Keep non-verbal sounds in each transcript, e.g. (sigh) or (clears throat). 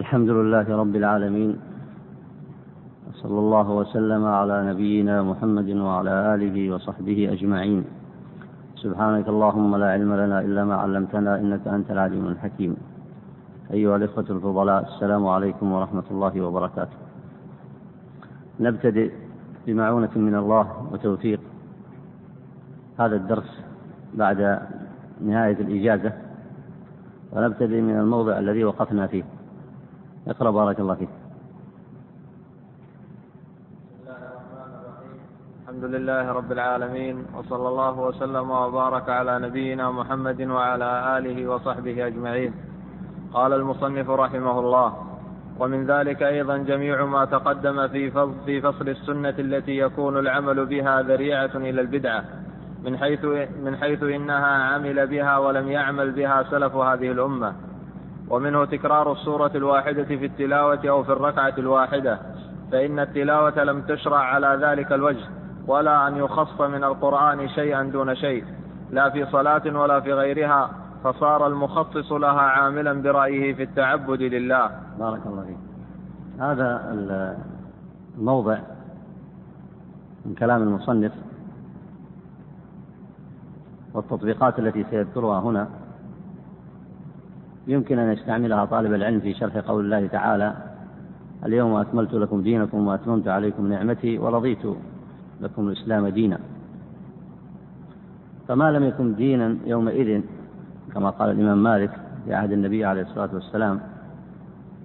الحمد لله رب العالمين صلى الله وسلم على نبينا محمد وعلى آله وصحبه أجمعين. سبحانك اللهم لا علم لنا إلا ما علمتنا إنك أنت العليم الحكيم. أيها الإخوة الفضلاء السلام عليكم ورحمة الله وبركاته. نبتدئ بمعونة من الله وتوفيق هذا الدرس بعد نهاية الإجازة ونبتدئ من الموضع الذي وقفنا فيه. اقرأ بارك الله فيك. الحمد لله رب العالمين وصلى الله وسلم وبارك على نبينا محمد وعلى آله وصحبه أجمعين. قال المصنف رحمه الله ومن ذلك أيضا جميع ما تقدم في فصل, في فصل السنة التي يكون العمل بها ذريعة إلى البدعة من حيث من حيث إنها عمل بها ولم يعمل بها سلف هذه الأمة ومنه تكرار السورة الواحدة في التلاوة أو في الركعة الواحدة فإن التلاوة لم تشرع على ذلك الوجه ولا أن يخص من القرآن شيئا دون شيء لا في صلاة ولا في غيرها فصار المخصص لها عاملا برأيه في التعبد لله. بارك الله فيك. هذا الموضع من كلام المصنف والتطبيقات التي سيذكرها هنا. يمكن أن يستعملها طالب العلم في شرح قول الله تعالى اليوم أكملت لكم دينكم وأتممت عليكم نعمتي ورضيت لكم الإسلام دينا. فما لم يكن دينا يومئذ كما قال الإمام مالك في عهد النبي عليه الصلاة والسلام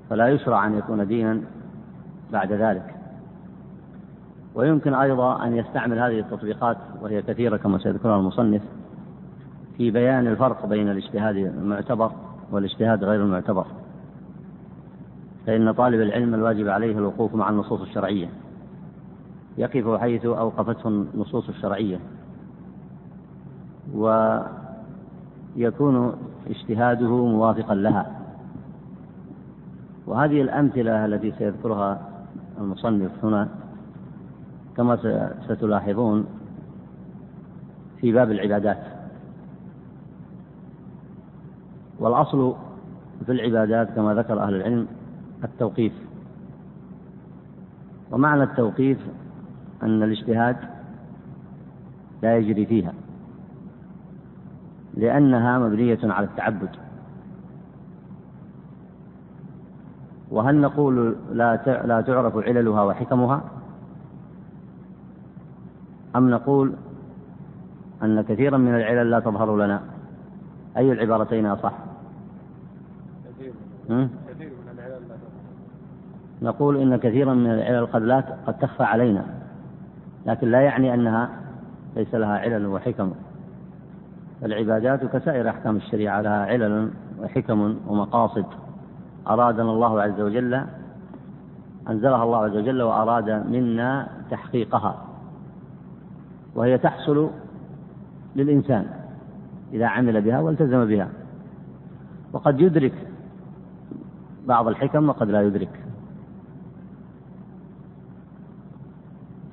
فلا يشرع أن يكون دينا بعد ذلك. ويمكن أيضا أن يستعمل هذه التطبيقات وهي كثيرة كما سيذكرها المصنف في بيان الفرق بين الاجتهاد المعتبر والاجتهاد غير المعتبر. فإن طالب العلم الواجب عليه الوقوف مع النصوص الشرعية. يقف حيث أوقفته النصوص الشرعية. ويكون اجتهاده موافقا لها. وهذه الأمثلة التي سيذكرها المصنف هنا كما ستلاحظون في باب العبادات. والأصل في العبادات كما ذكر أهل العلم التوقيف. ومعنى التوقيف أن الاجتهاد لا يجري فيها لأنها مبنية على التعبد. وهل نقول لا لا تعرف عللها وحكمها؟ أم نقول أن كثيرا من العلل لا تظهر لنا؟ أي العبارتين أصح؟ نقول إن كثيرا من العلل قد لا قد تخفى علينا لكن لا يعني أنها ليس لها علل وحكم. العبادات كسائر أحكام الشريعة لها علل وحكم ومقاصد. أرادنا الله عز وجل أنزلها الله عز وجل وأراد منا تحقيقها. وهي تحصل للإنسان إذا عمل بها والتزم بها. وقد يدرك بعض الحكم وقد لا يدرك.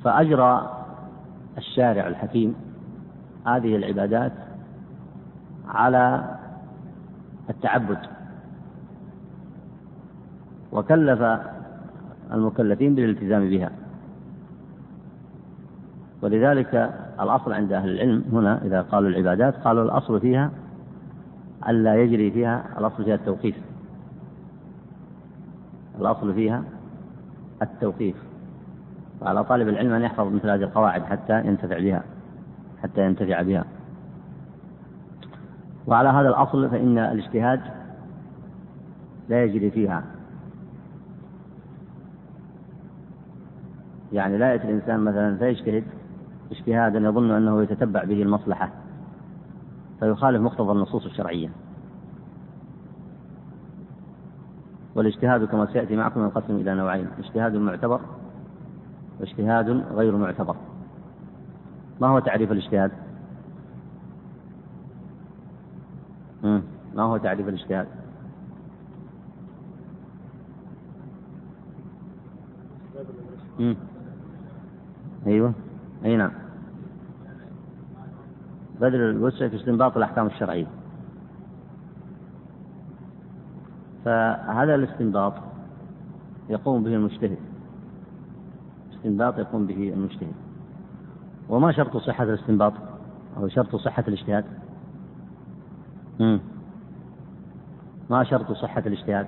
فأجرى الشارع الحكيم هذه العبادات على التعبد. وكلف المكلفين بالالتزام بها. ولذلك الأصل عند أهل العلم هنا إذا قالوا العبادات قالوا الأصل فيها ألا يجري فيها الأصل فيها التوقيف. الأصل فيها التوقيف وعلى طالب العلم أن يحفظ مثل هذه القواعد حتى ينتفع بها حتى ينتفع بها. وعلى هذا الأصل فإن الاجتهاد لا يجري فيها. يعني لا يأتي الإنسان مثلا فيجتهد اجتهادا يظن أنه يتتبع به المصلحة فيخالف مقتضى النصوص الشرعية. والاجتهاد كما سيأتي معكم ينقسم إلى نوعين اجتهاد معتبر واجتهاد غير معتبر. ما هو تعريف الاجتهاد؟ ما هو تعريف الاجتهاد؟ أيوه. أي نعم. بذل الوسع في استنباط الأحكام الشرعية. فهذا الاستنباط يقوم به المجتهد. استنباط يقوم به المجتهد. وما شرط صحة الاستنباط؟ أو شرط صحة الاجتهاد؟ ما شرط صحة الاجتهاد؟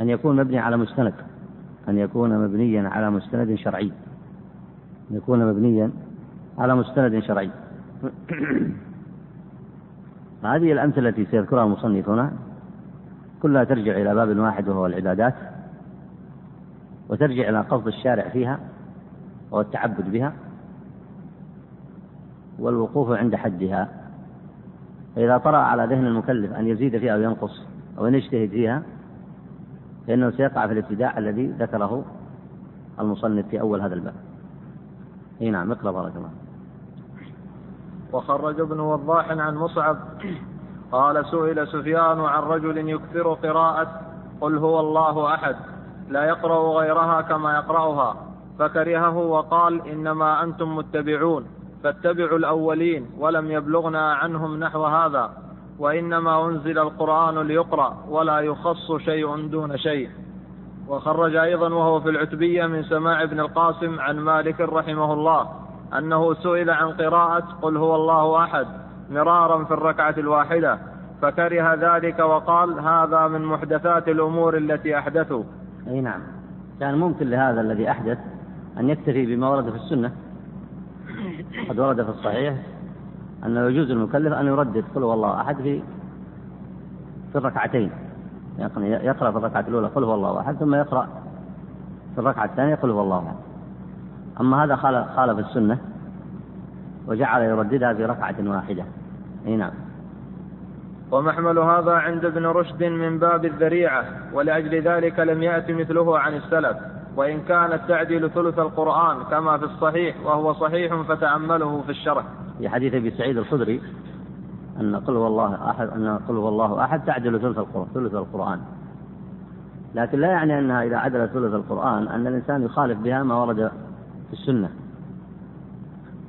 أن يكون مبني على مستند. أن يكون مبنيا على مستند شرعي. أن يكون مبنيا على مستند شرعي. هذه الأمثلة التي سيذكرها المصنف هنا كلها ترجع إلى باب واحد وهو العبادات وترجع إلى قصد الشارع فيها وهو التعبد بها والوقوف عند حدها فإذا طرأ على ذهن المكلف أن يزيد فيها أو ينقص أو أن يجتهد فيها فإنه سيقع في الابتداع الذي ذكره المصنف في أول هذا الباب. أي نعم اقرأ بارك الله. وخرج ابن وضاح عن مصعب. قال سئل سفيان عن رجل يكثر قراءة قل هو الله أحد لا يقرأ غيرها كما يقرأها فكرهه وقال إنما أنتم متبعون فاتبعوا الأولين ولم يبلغنا عنهم نحو هذا وإنما أنزل القرآن ليقرأ ولا يخص شيء دون شيء. وخرج أيضا وهو في العتبية من سماع ابن القاسم عن مالك رحمه الله. أنه سئل عن قراءة قل هو الله أحد مرارا في الركعة الواحدة فكره ذلك وقال هذا من محدثات الأمور التي أحدثوا أي نعم. كان ممكن لهذا الذي أحدث أن يكتفي بما ورد في السنة. قد ورد في الصحيح أنه يجوز المكلف أن يردد قل هو الله أحد في في الركعتين. يعني يقرأ في الركعة الأولى قل هو الله أحد ثم يقرأ في الركعة الثانية قل هو الله أحد. أما هذا خالف السنة وجعل يرددها في ركعة واحدة. أي نعم. ومحمل هذا عند ابن رشد من باب الذريعة ولأجل ذلك لم يأت مثله عن السلف وإن كانت تعدل ثلث القرآن كما في الصحيح وهو صحيح فتأمله في الشرح. في حديث أبي سعيد الخدري أن قل هو الله أحد أن قل هو الله أحد تعدل ثلث القرآن ثلث القرآن. لكن لا يعني أنها إذا عدلت ثلث القرآن أن الإنسان يخالف بها ما ورد في السنة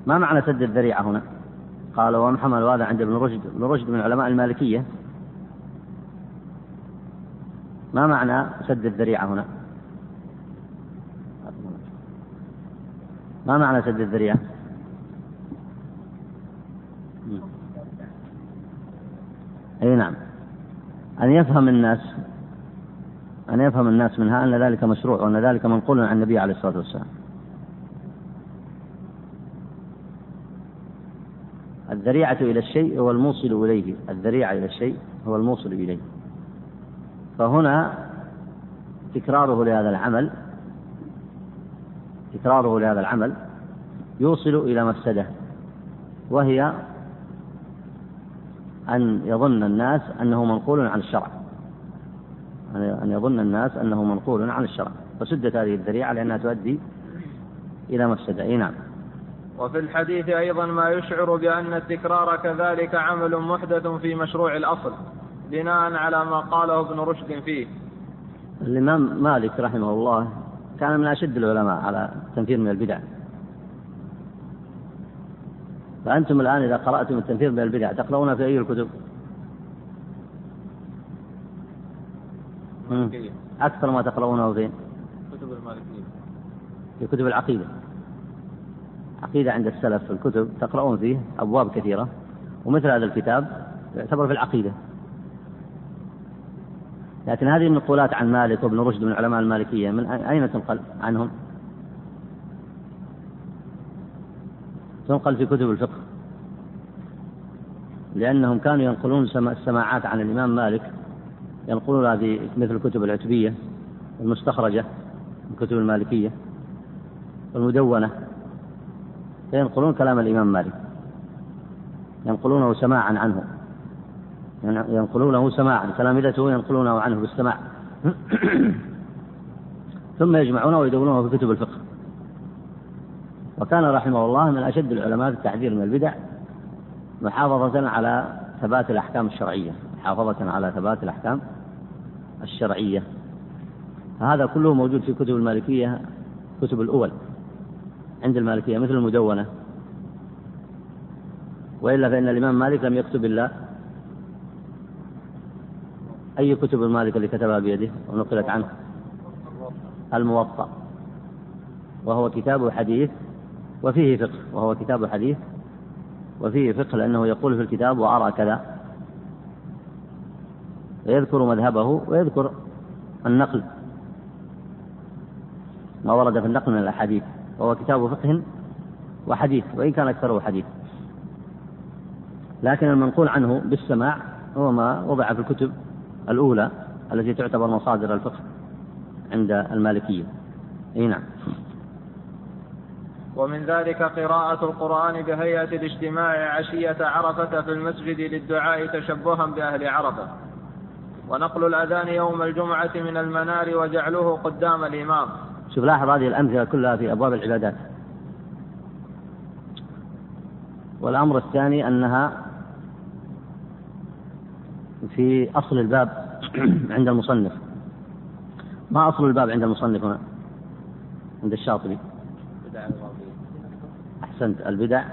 ما معنى سد الذريعة هنا؟ قال ومحمل هذا عند ابن رشد ابن رشد من علماء المالكية ما معنى سد الذريعة هنا؟ ما معنى سد الذريعة؟ أي نعم أن يفهم الناس أن يفهم الناس منها أن ذلك مشروع وأن ذلك منقول عن النبي عليه الصلاة والسلام الذريعة إلى الشيء هو الموصل إليه. الذريعة إلى الشيء هو الموصل إليه. فهنا تكراره لهذا العمل تكراره لهذا العمل يوصل إلى مفسدة وهي أن يظن الناس أنه منقول عن الشرع. أن يظن الناس أنه منقول عن الشرع. فسدت هذه الذريعة لأنها تؤدي إلى مفسدة. أي نعم. وفي الحديث أيضا ما يشعر بأن التكرار كذلك عمل محدث في مشروع الأصل بناء على ما قاله ابن رشد فيه الإمام مالك رحمه الله كان من أشد العلماء على التنفير من البدع فأنتم الآن إذا قرأتم التنفير من البدع تقرؤون في أي الكتب؟ أكثر ما تقرؤونه فين؟ كتب المالكية في كتب العقيدة عقيدة عند السلف في الكتب تقرؤون فيه أبواب كثيرة ومثل هذا الكتاب يعتبر في العقيدة. لكن هذه النقولات عن مالك وابن رشد من علماء المالكية من أين تنقل عنهم؟ تنقل في كتب الفقه. لأنهم كانوا ينقلون السماعات عن الإمام مالك ينقلونها في مثل الكتب العتبية المستخرجة من كتب المالكية والمدونة فينقلون كلام الإمام مالك. ينقلونه سماعا عنه. ينقلونه سماعا تلامذته ينقلونه عنه بالسماع. (clears throat) ثم يجمعونه ويدونونه في كتب الفقه. وكان رحمه الله من أشد العلماء في التحذير من البدع محافظة على ثبات الأحكام الشرعية. محافظة على ثبات الأحكام الشرعية. هذا كله موجود في كتب المالكية كتب الأول. عند المالكية مثل المدونة. وإلا فإن الإمام مالك لم يكتب إلا أي كتب المالك اللي كتبها بيده ونقلت عنه. الموطأ. وهو كتاب حديث وفيه فقه وهو كتاب حديث وفيه فقه لأنه يقول في الكتاب وأرى كذا. ويذكر مذهبه ويذكر النقل. ما ورد في النقل من الأحاديث. وهو كتاب فقه وحديث وإن كان أكثره حديث. لكن المنقول عنه بالسماع هو ما وضع في الكتب الأولى التي تعتبر مصادر الفقه عند المالكية. أي نعم. ومن ذلك قراءة القرآن بهيئة الاجتماع عشية عرفة في المسجد للدعاء تشبها بأهل عرفة. ونقل الأذان يوم الجمعة من المنار وجعله قدام الإمام. شوف لاحظ هذه الأمثلة كلها في أبواب العبادات. والأمر الثاني أنها في أصل الباب (clears throat) عند المصنف. ما أصل الباب عند المصنف هنا؟ عند الشاطبي. أحسنت. البدع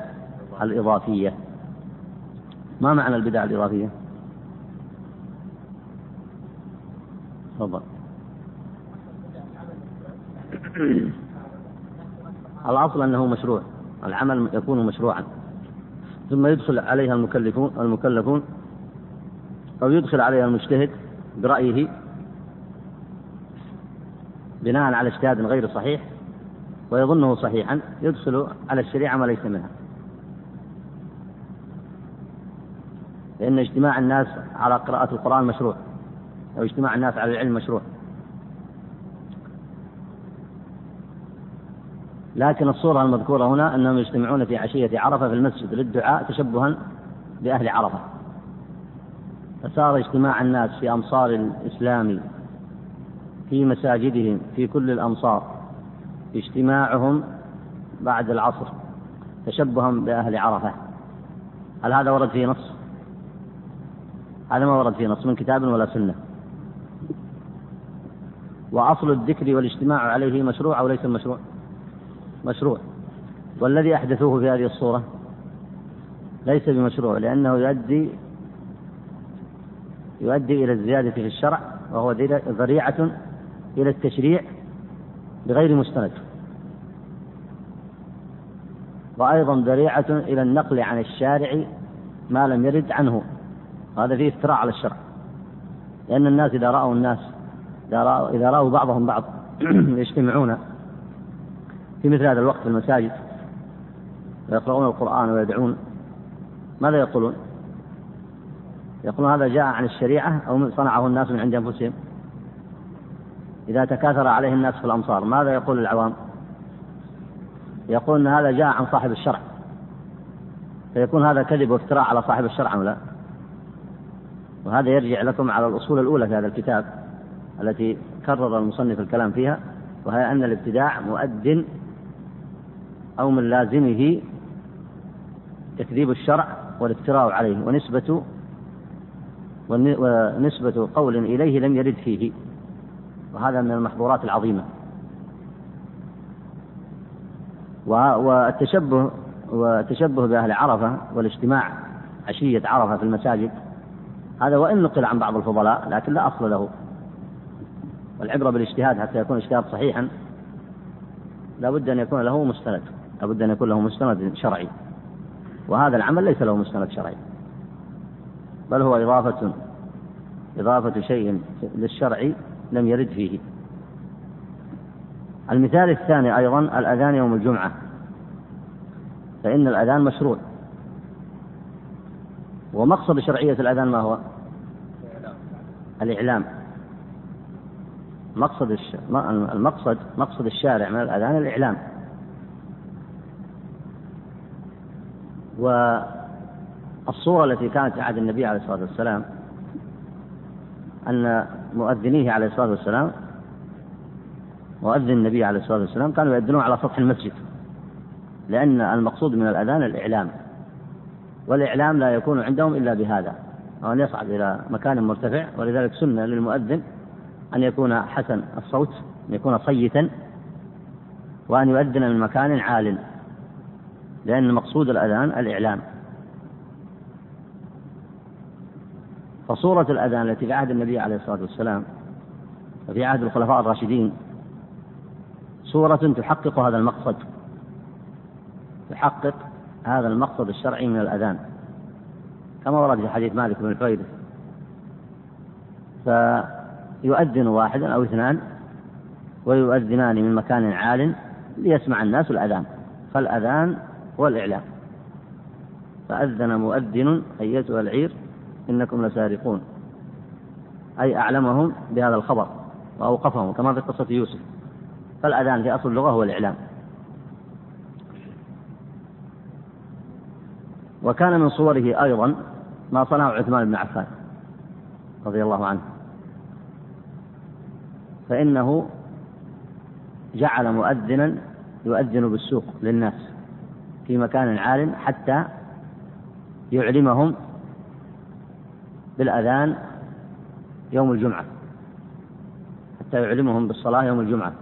الإضافية. ما معنى البدع الإضافية؟ تفضل. الأصل أنه مشروع. العمل يكون مشروعا. ثم يدخل عليها المكلفون المكلفون أو يدخل عليها المجتهد برأيه. بناء على اجتهاد غير صحيح ويظنه صحيحا يدخل على الشريعة ما ليس منها. لأن اجتماع الناس على قراءة القرآن مشروع أو اجتماع الناس على العلم مشروع. لكن الصورة المذكورة هنا أنهم يجتمعون في عشية عرفة في المسجد للدعاء تشبها بأهل عرفة فصار اجتماع الناس في أمصار الإسلام في مساجدهم في كل الأمصار اجتماعهم بعد العصر تشبها بأهل عرفة هل هذا ورد فيه نص؟ هذا ما ورد فيه نص من كتاب ولا سنة وأصل الذكر والاجتماع عليه مشروع أو ليس مشروع؟ مشروع. والذي أحدثوه في هذه الصورة ليس بمشروع لأنه يؤدي يؤدي إلى الزيادة في الشرع وهو ذريعة إلى التشريع بغير مستند. وأيضا ذريعة إلى النقل عن الشارع ما لم يرد عنه. هذا فيه افتراء على الشرع. لأن الناس إذا رأوا الناس إذا رأوا, إذا رأوا بعضهم بعض (clears throat) يجتمعون في مثل هذا الوقت في المساجد ويقرؤون القرآن ويدعون ماذا يقولون؟ يقولون هذا جاء عن الشريعة أو صنعه الناس من عند أنفسهم إذا تكاثر عليه الناس في الأمصار ماذا يقول العوام؟ يقول أن هذا جاء عن صاحب الشرع فيكون هذا كذب وافتراء على صاحب الشرع أو لا؟ وهذا يرجع لكم على الأصول الأولى في هذا الكتاب التي كرر المصنف الكلام فيها وهي أن الابتداع مؤد أو من لازمه تكذيب الشرع والافتراء عليه ونسبة ونسبة قول إليه لم يرد فيه وهذا من المحظورات العظيمة. والتشبه والتشبه بأهل عرفة والاجتماع عشية عرفة في المساجد هذا وإن نقل عن بعض الفضلاء لكن لا أصل له. والعبرة بالاجتهاد حتى يكون اجتهاد صحيحا لا بد أن يكون له مستند. لا بد أن يكون له مستند شرعي. وهذا العمل ليس له مستند شرعي. بل هو إضافة إضافة شيء للشرع لم يرد فيه. المثال الثاني أيضا الأذان يوم الجمعة. فإن الأذان مشروع. ومقصد شرعية الأذان ما هو؟ الإعلام. مقصد. المقصد مقصد الشارع من الأذان الإعلام. والصورة التي كانت في عهد النبي عليه الصلاة والسلام أن مؤذنيه عليه الصلاة والسلام مؤذن النبي عليه الصلاة والسلام كانوا يؤذنون على سطح المسجد لأن المقصود من الأذان الإعلام والإعلام لا يكون عندهم إلا بهذا أو أن يصعد إلى مكان مرتفع ولذلك سنة للمؤذن أن يكون حسن الصوت أن يكون صيتا وأن يؤذن من مكان عال. لأن مقصود الأذان الإعلام. فصورة الأذان التي في عهد النبي عليه الصلاة والسلام وفي عهد الخلفاء الراشدين صورة تحقق هذا المقصد تحقق هذا المقصد الشرعي من الأذان. كما ورد في حديث مالك بن الفويد فيؤذن واحد أو اثنان ويؤذنان من مكان عال ليسمع الناس الأذان. فالأذان هو الإعلام فأذن مؤذن أيتها العير إنكم لسارقون. أي أعلمهم بهذا الخبر وأوقفهم كما في قصة يوسف. فالأذان في أصل اللغة هو الإعلام. وكان من صوره أيضا ما صنعه عثمان بن عفان رضي الله عنه. فإنه جعل مؤذنا يؤذن بالسوق للناس. في مكان عال حتى يعلمهم بالأذان يوم الجمعة حتى يعلمهم بالصلاة يوم الجمعة.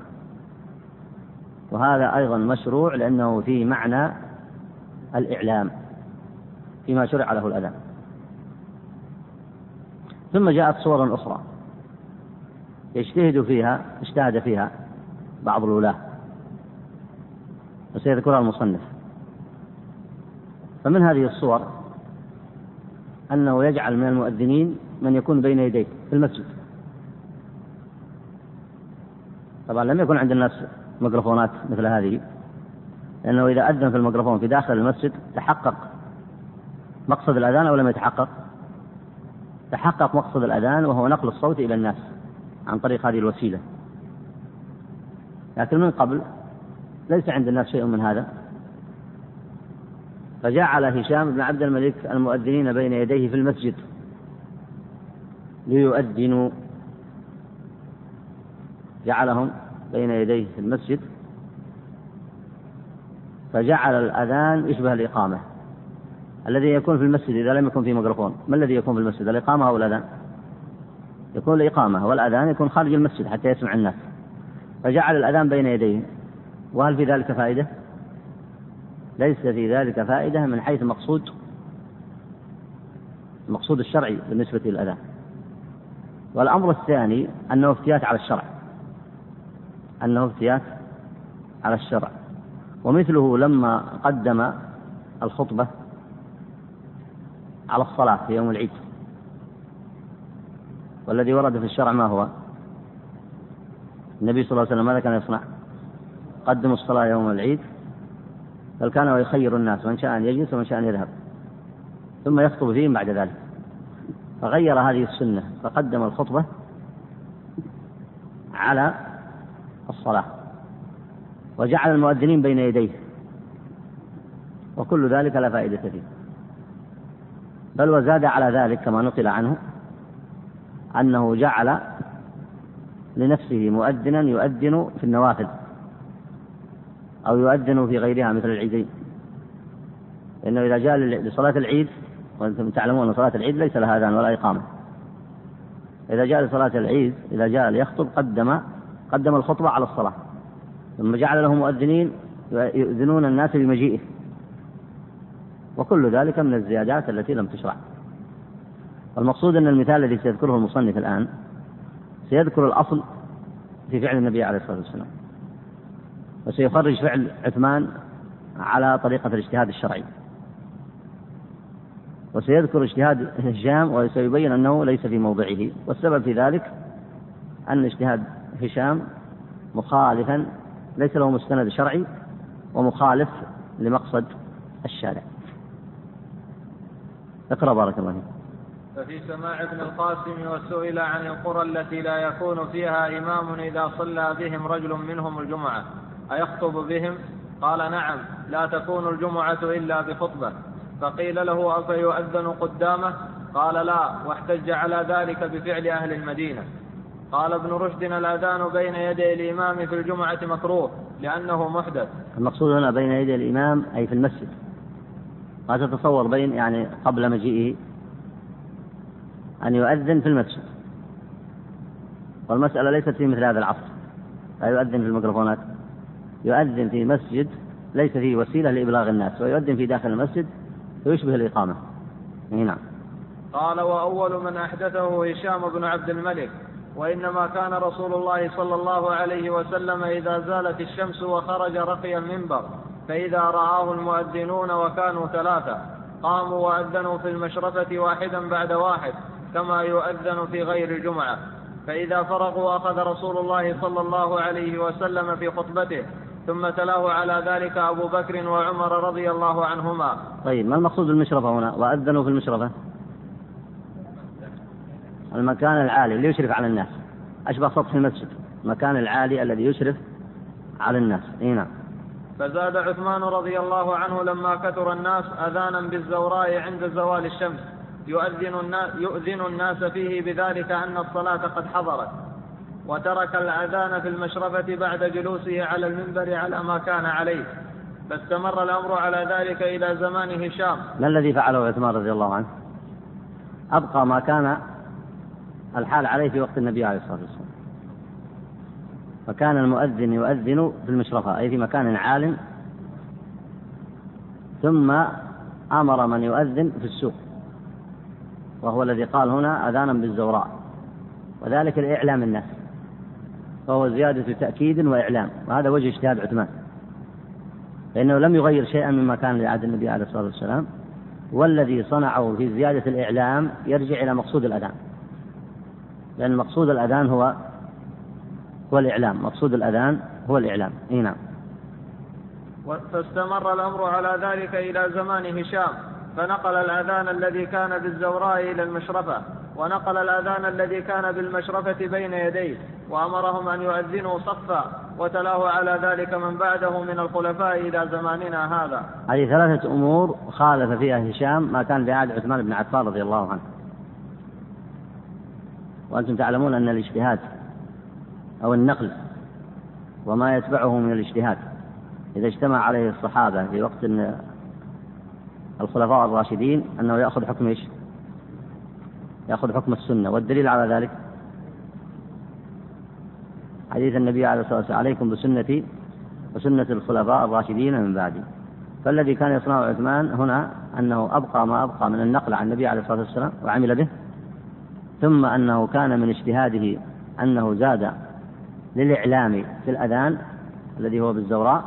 وهذا أيضا مشروع لأنه في معنى الإعلام فيما شرع له الأذان. ثم جاءت صور أخرى يجتهد فيها اجتهد فيها بعض الولاة وسيذكرها المصنف. فمن هذه الصور أنه يجعل من المؤذنين من يكون بين يديه في المسجد. طبعا لم يكن عند الناس ميكروفونات مثل هذه لأنه إذا أذن في الميكروفون في داخل المسجد تحقق مقصد الأذان أو لم يتحقق؟ تحقق مقصد الأذان وهو نقل الصوت إلى الناس عن طريق هذه الوسيلة. لكن من قبل ليس عند الناس شيء من هذا. فجعل هشام بن عبد الملك المؤذنين بين يديه في المسجد ليؤذنوا. جعلهم بين يديه في المسجد. فجعل الأذان يشبه الإقامة. الذي يكون في المسجد إذا لم يكن في ميكروفون. ما الذي يكون في المسجد؟ الإقامة أو الأذان؟ يكون الإقامة والأذان يكون خارج المسجد حتى يسمع الناس. فجعل الأذان بين يديه. وهل في ذلك فائدة؟ ليس في ذلك فائدة من حيث المقصود المقصود الشرعي بالنسبة للأذان والأمر الثاني أنه افتيات على الشرع. أنه افتيات على الشرع. ومثله لما قدم الخطبة على الصلاة في يوم العيد. والذي ورد في الشرع ما هو؟ النبي صلى الله عليه وسلم ماذا كان يصنع؟ قدموا الصلاة يوم العيد. بل كان يخير الناس من شاء أن يجلس ومن شاء أن يذهب. ثم يخطب فيهم بعد ذلك. فغير هذه السنة فقدم الخطبة على الصلاة وجعل المؤذنين بين يديه وكل ذلك لا فائدة فيه. بل وزاد على ذلك كما نقل عنه أنه جعل لنفسه مؤذنا يؤذن في النوافل. أو يؤذن في غيرها مثل العيدين. لأنه إذا جاء لصلاة العيد وأنتم تعلمون أن صلاة العيد ليس لها أذان ولا إقامة. إذا جاء لصلاة العيد إذا جاء ليخطب قدم قدم الخطبة على الصلاة. ثم جعل له مؤذنين يؤذنون الناس بمجيئه. وكل ذلك من الزيادات التي لم تشرع. والمقصود أن المثال الذي سيذكره المصنف الآن سيذكر الأصل في فعل النبي عليه الصلاة والسلام. وسيخرج فعل عثمان على طريقة الاجتهاد الشرعي. وسيذكر اجتهاد هشام وسيبين أنه ليس في موضعه. والسبب في ذلك أن اجتهاد هشام مخالفا ليس له مستند شرعي ومخالف لمقصد الشارع. اقرأ بارك الله فيك. ففي سماع ابن القاسم وسئل عن القرى التي لا يكون فيها إمام إذا صلى بهم رجل منهم الجمعة. أيخطب بهم؟ قال نعم لا تكون الجمعة إلا بخطبة. فقيل له أفيؤذن قدامه؟ قال لا واحتج على ذلك بفعل أهل المدينة. قال ابن رشد الأذان بين يدي الإمام في الجمعة مكروه لأنه محدث. المقصود هنا بين يدي الإمام أي في المسجد. ما تتصور بين يعني قبل مجيئه أن يؤذن في المسجد. والمسألة ليست في مثل هذا العصر. لا يؤذن في الميكروفونات. يؤذن في مسجد ليس فيه وسيلة لإبلاغ الناس ويؤذن في داخل المسجد ويشبه الإقامة. نعم. قال وأول من أحدثه هشام بن عبد الملك وإنما كان رسول الله صلى الله عليه وسلم إذا زالت الشمس وخرج رقي المنبر فإذا رآه المؤذنون وكانوا ثلاثة قاموا وأذنوا في المشرفة واحدا بعد واحد كما يؤذن في غير جمعة. فإذا فرغوا أخذ رسول الله صلى الله عليه وسلم في خطبته ثم تلاه على ذلك أبو بكر وعمر رضي الله عنهما. طيب ما المقصود بالمشرفة هنا؟ وأذنوا في المشرفة؟ المكان العالي اللي يشرف على الناس. أشبه سطح المسجد. المكان العالي الذي يشرف على الناس. إي نعم. فزاد عثمان رضي الله عنه لما كثر الناس أذانا بالزوراء عند زوال الشمس. يؤذن الناس, يؤذن الناس فيه بذلك أن الصلاة قد حضرت. وترك الأذان في المشرفة بعد جلوسه على المنبر على ما كان عليه فاستمر الأمر على ذلك إلى زمان هشام. ما الذي فعله عثمان رضي الله عنه؟ أبقى ما كان الحال عليه في وقت النبي عليه الصلاة والسلام. فكان المؤذن يؤذن في المشرفة أي في مكان عال. ثم أمر من يؤذن في السوق وهو الذي قال هنا أذانا بالزوراء وذلك لإعلام الناس. فهو زيادة تأكيد وإعلام. وهذا وجه اجتهاد عثمان. فإنه لم يغير شيئا مما كان لعهد النبي عليه الصلاة والسلام. والذي صنعه في زيادة الإعلام يرجع إلى مقصود الأذان. لأن مقصود الأذان هو هو الإعلام. مقصود الأذان هو الإعلام. أي نعم. فاستمر الأمر على ذلك إلى زمان هشام فنقل الأذان الذي كان بالزوراء إلى المشرفة ونقل الأذان الذي كان بالمشرفة بين يديه وأمرهم أن يؤذنوا صفا وتلاه على ذلك من بعده من الخلفاء إلى زماننا هذا هذه ثلاثة أمور خالف فيها هشام ما كان بعهد عثمان بن عفان رضي الله عنه وأنتم تعلمون أن الاجتهاد أو النقل وما يتبعه من الاجتهاد إذا اجتمع عليه الصحابة في وقت الخلفاء الراشدين أنه يأخذ حكم إيش؟ يأخذ حكم السنة والدليل على ذلك حديث النبي عليه الصلاة والسلام عليكم بسنتي وسنة الخلفاء الراشدين من بعدي. فالذي كان يصنعه عثمان هنا أنه أبقى ما أبقى من النقل عن النبي عليه الصلاة والسلام وعمل به ثم أنه كان من اجتهاده أنه زاد للإعلام في الأذان الذي هو بالزوراء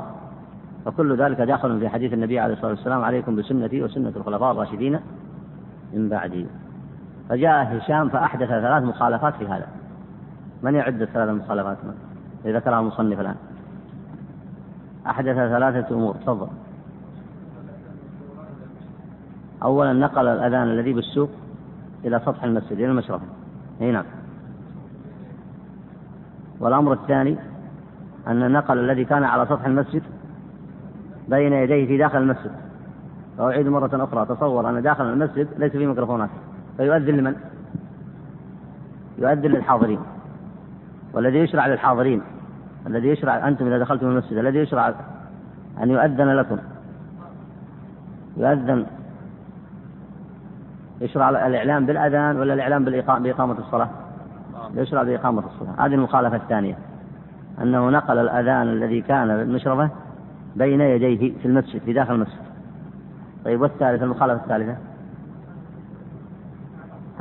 فكل ذلك داخل في حديث النبي عليه الصلاة والسلام عليكم بسنتي وسنة الخلفاء الراشدين من بعدي. فجاء هشام فأحدث ثلاث مخالفات في هذا. من يعد الثلاث المخالفات الذي ذكرها المصنف الآن. أحدث ثلاثة أمور. تفضل. أولا نقل الأذان الذي بالسوق إلى سطح المسجد إلى المشرفة أي نعم. والأمر الثاني أن النقل الذي كان على سطح المسجد بين يديه في داخل المسجد. وأعيد مرة أخرى. تصور أن داخل المسجد ليس فيه ميكروفونات. فيؤذن لمن؟ يؤذن للحاضرين. والذي يشرع للحاضرين. الذي يشرع أنتم إذا دخلتم المسجد الذي يشرع أن يؤذن لكم. يؤذن. يشرع الإعلام بالأذان ولا الإعلام بإقامة الصلاة؟ يشرع بإقامة الصلاة. هذه المخالفة الثانية. أنه نقل الأذان الذي كان بالمشرفة بين يديه في المسجد في داخل المسجد. طيب والثالثة المخالفة الثالثة؟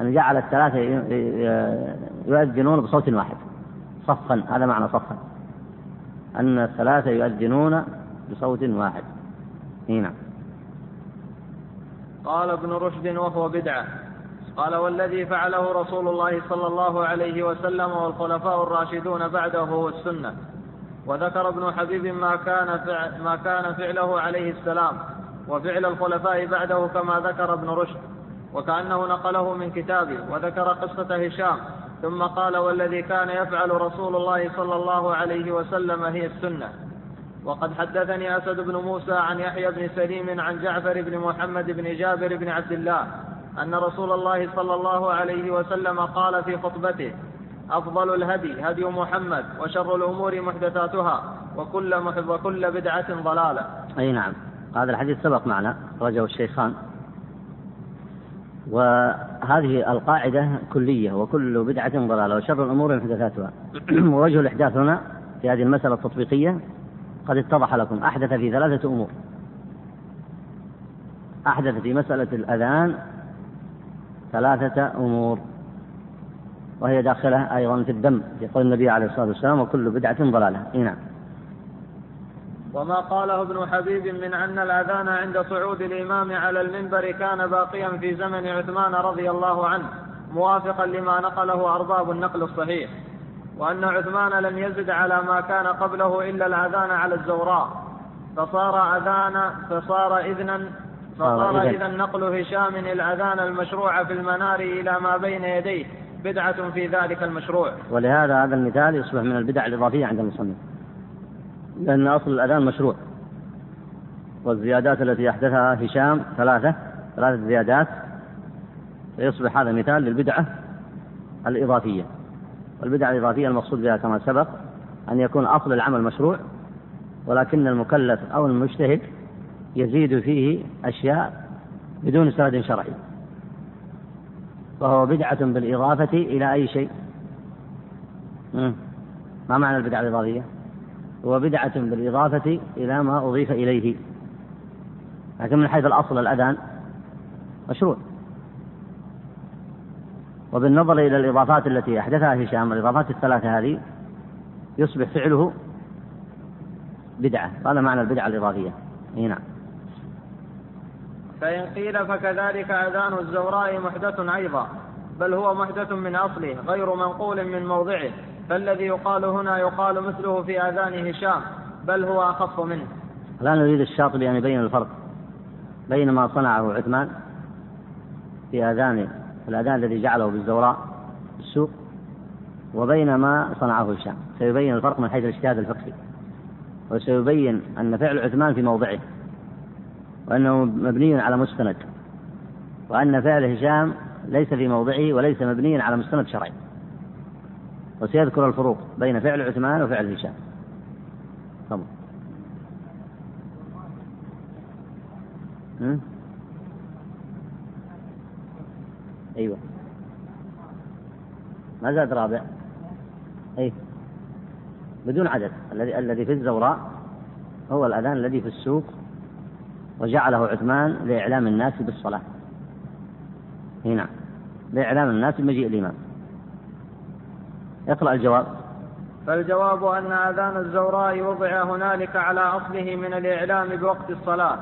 أن جعل الثلاثة يؤذنون بصوت واحد. صفا هذا معنى صفا. أن الثلاثة يؤذنون بصوت واحد. نعم. قال ابن رشد وهو بدعة. قال والذي فعله رسول الله صلى الله عليه وسلم والخلفاء الراشدون بعده هو السنة وذكر ابن حبيب ما كان ما كان فعله عليه السلام. وفعل الخلفاء بعده كما ذكر ابن رشد. وكأنه نقله من كتابه وذكر قصة هشام ثم قال والذي كان يفعل رسول الله صلى الله عليه وسلم هي السنة. وقد حدثني أسد بن موسى عن يحيى بن سليم عن جعفر بن محمد بن جابر بن عبد الله أن رسول الله صلى الله عليه وسلم قال في خطبته أفضل الهدي هدي محمد وشر الأمور محدثاتها وكل وكل بدعة ضلالة. أي نعم. هذا الحديث سبق معنا رجه الشيخان. وهذه القاعدة كلية وكل بدعة ضلالة وشر الأمور محدثاتها. (clears throat) ووجه الإحداث هنا في هذه المسألة التطبيقية قد اتضح لكم. أحدث في ثلاثة أمور. أحدث في مسألة الأذان ثلاثة أمور. وهي داخلة أيضا في الدم يقول النبي عليه الصلاة والسلام وكل بدعة ضلالة. إيه نعم. وما قاله ابن حبيب من أن الأذان عند صعود الإمام على المنبر كان باقيا في زمن عثمان رضي الله عنه موافقا لما نقله أرباب النقل الصحيح. وأن عثمان لم يزد على ما كان قبله إلا الأذان على الزوراء. فصار أذان فصار إذنا فصار إذا نقل هشام الأذان المشروع في المنار إلى ما بين يديه بدعة في ذلك المشروع. ولهذا هذا المثال يصبح من البدع الإضافية عند المصنف. لأن أصل الأذان مشروع. والزيادات التي أحدثها هشام ثلاثة ثلاثة زيادات. فيصبح هذا مثال للبدعة الإضافية. والبدعة الإضافية المقصود بها كما سبق أن يكون أصل العمل مشروع ولكن المكلف أو المجتهد يزيد فيه أشياء بدون سند شرعي. وهو بدعة بالإضافة إلى أي شيء؟ ما معنى البدعة الإضافية؟ هو بدعة بالإضافة إلى ما أضيف إليه. لكن من حيث الأصل الأذان مشروع. وبالنظر إلى الإضافات التي أحدثها هشام الإضافات الثلاثة هذه يصبح فعله بدعة. هذا معنى البدعة الإضافية. أي نعم. فإن قيل فكذلك أذان الزوراء محدث أيضا بل هو محدث من أصله غير منقول من موضعه. فالذي يقال هنا يقال مثله في آذان هشام بل هو أخف منه. الآن يريد الشاطبي أن يبين الفرق بين ما صنعه عثمان في آذان الأذان الذي جعله بالزوراء السوق وبين ما صنعه هشام. سيبين الفرق من حيث الاجتهاد الفقهي وسيبين أن فعل عثمان في موضعه وأنه مبني على مستند وأن فعل هشام ليس في موضعه وليس مبنيا على مستند شرعي. وسيذكر الفروق بين فعل عثمان وفعل هشام. تفضل. أيوه. ما زاد رابع. أي. بدون عدد. الذي الذي في الزوراء هو الأذان الذي في السوق وجعله عثمان لإعلام الناس بالصلاة. هنا. لإعلام الناس بمجيء الإمام. اقرأ الجواب. فالجواب أن أذان الزوراء وضع هنالك على أصله من الإعلام بوقت الصلاة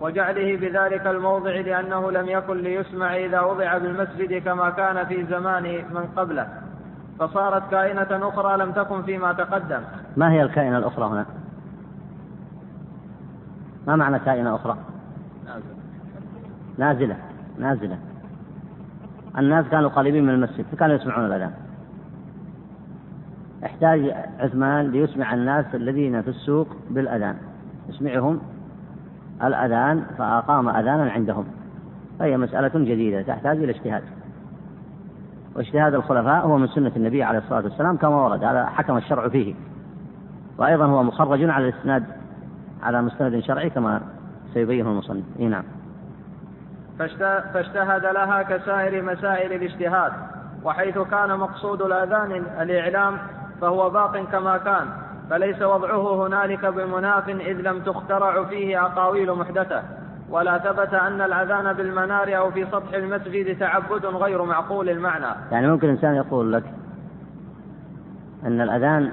وجعله بذلك الموضع لأنه لم يكن ليسمع إذا وضع بالمسجد كما كان في زمان من قبله. فصارت كائنة أخرى لم تكن فيما تقدم. ما هي الكائنة الأخرى هنا؟ ما معنى كائنة أخرى؟ نازلة. نازلة. نازلة الناس كانوا قريبين من المسجد فكانوا يسمعون الأذان. احتاج عثمان ليسمع الناس الذين في السوق بالأذان. يسمعهم الأذان فأقام أذانا عندهم. فهي مسألة جديدة تحتاج إلى اجتهاد. واجتهاد الخلفاء هو من سنة النبي عليه الصلاة والسلام كما ورد هذا حكم الشرع فيه. وأيضا هو مخرج على الإسناد على مستند شرعي كما سيبينه المصنف. إيه نعم. فاجتهد لها كسائر مسائل الاجتهاد وحيث كان مقصود الأذان الإعلام فهو باق كما كان فليس وضعه هنالك بمناف إذ لم تخترع فيه أقاويل محدثة ولا ثبت أن الأذان بالمنار أو في سطح المسجد تعبد غير معقول المعنى يعني ممكن إنسان يقول لك أن الأذان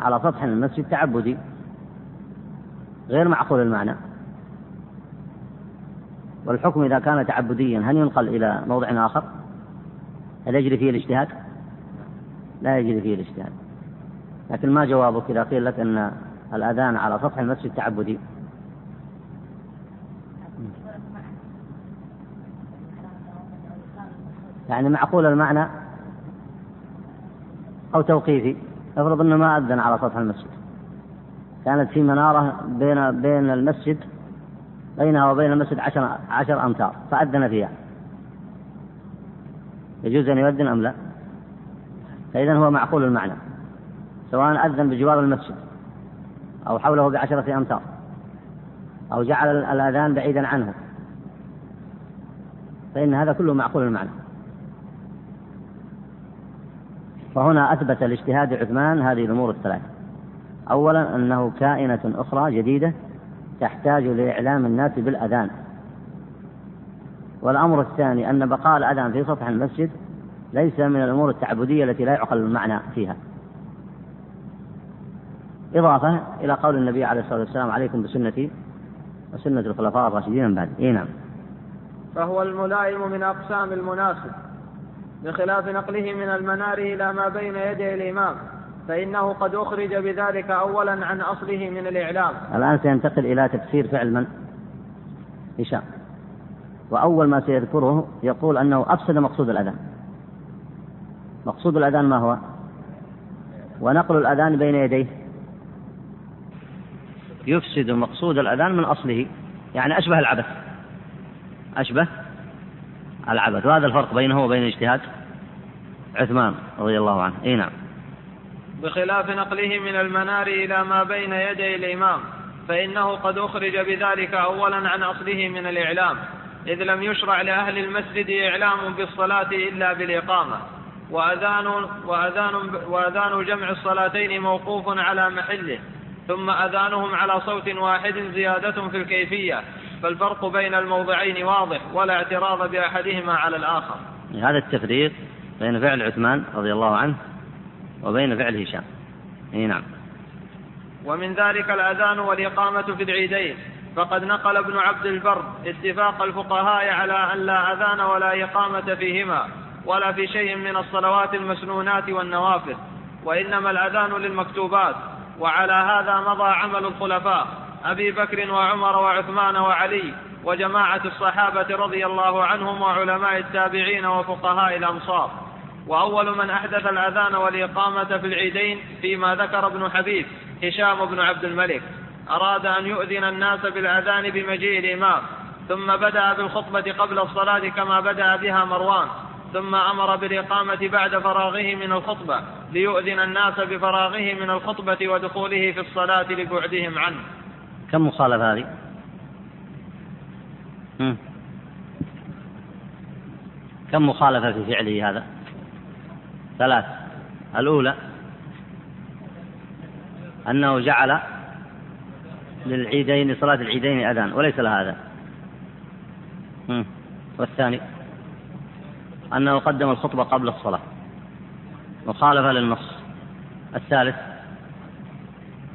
على سطح المسجد تعبدي غير معقول المعنى والحكم إذا كان تعبديا هل ينقل إلى موضع آخر؟ هل يجري فيه الاجتهاد؟ لا يجري فيه الاجتهاد لكن ما جوابك إذا قيل لك أن الأذان على سطح المسجد تعبدي. يعني معقول المعنى أو توقيفي؟ افرض أنه ما أذن على سطح المسجد. كانت في منارة بين بين المسجد بينها وبين المسجد عشر, عشر أمتار فأذن فيها. يجوز أن يؤذن أم لا؟ فإذا هو معقول المعنى. سواء أذن بجوار المسجد أو حوله بعشرة أمتار أو جعل الأذان بعيدا عنه. فإن هذا كله معقول المعنى. فهنا أثبت الاجتهاد عثمان هذه الأمور الثلاث أولا أنه كائنة أخرى جديدة تحتاج لإعلام الناس بالأذان. والأمر الثاني أن بقاء الأذان في سطح المسجد ليس من الأمور التعبدية التي لا يعقل المعنى فيها. إضافة إلى قول النبي عليه الصلاة والسلام عليكم بسنتي وسنة الخلفاء الراشدين من بعد. إيه نعم. فهو الملائم من أقسام المناسب بخلاف نقله من المنار إلى ما بين يدي الإمام فإنه قد أخرج بذلك أولا عن أصله من الإعلام. الآن سينتقل إلى تفسير فعل من؟ هشام. وأول ما سيذكره يقول أنه أفسد مقصود الأذان. مقصود الأذان ما هو؟ ونقل الأذان بين يديه. يفسد مقصود الأذان من أصله. يعني أشبه العبث. أشبه العبث. وهذا الفرق بينه وبين الاجتهاد. عثمان رضي الله عنه. إي نعم. بخلاف نقله من المنار إلى ما بين يدي الإمام فإنه قد أخرج بذلك أولا عن أصله من الإعلام إذ لم يشرع لأهل المسجد إعلام بالصلاة إلا بالإقامة. وأذان وأذان وأذان جمع الصلاتين موقوف على محله. ثم أذانهم على صوت واحد زيادة في الكيفية فالفرق بين الموضعين واضح ولا اعتراض بأحدهما على الآخر. هذا التفريق بين فعل عثمان رضي الله عنه وبين فعل هشام. إي نعم. ومن ذلك الأذان والإقامة في العيدين. فقد نقل ابن عبد البر اتفاق الفقهاء على أن لا أذان ولا إقامة فيهما ولا في شيء من الصلوات المسنونات والنوافل وإنما الأذان للمكتوبات. وعلى هذا مضى عمل الخلفاء أبي بكر وعمر وعثمان وعلي وجماعة الصحابة رضي الله عنهم وعلماء التابعين وفقهاء الأمصار وأول من أحدث الأذان والإقامة في العيدين فيما ذكر ابن حبيب هشام بن عبد الملك. أراد أن يؤذن الناس بالأذان بمجيء الإمام ثم بدأ بالخطبة قبل الصلاة كما بدأ بها مروان. ثم أمر بالإقامة بعد فراغه من الخطبة ليؤذن الناس بفراغه من الخطبة ودخوله في الصلاة لبعدهم عنه. كم مخالفة هذه؟ كم مخالفة في فعله هذا؟ ثلاث. الأولى أنه جعل للعيدين صلاة العيدين أذان وليس لها أذان. والثاني؟ أنه قدم الخطبة قبل الصلاة. مخالفة للنص. الثالث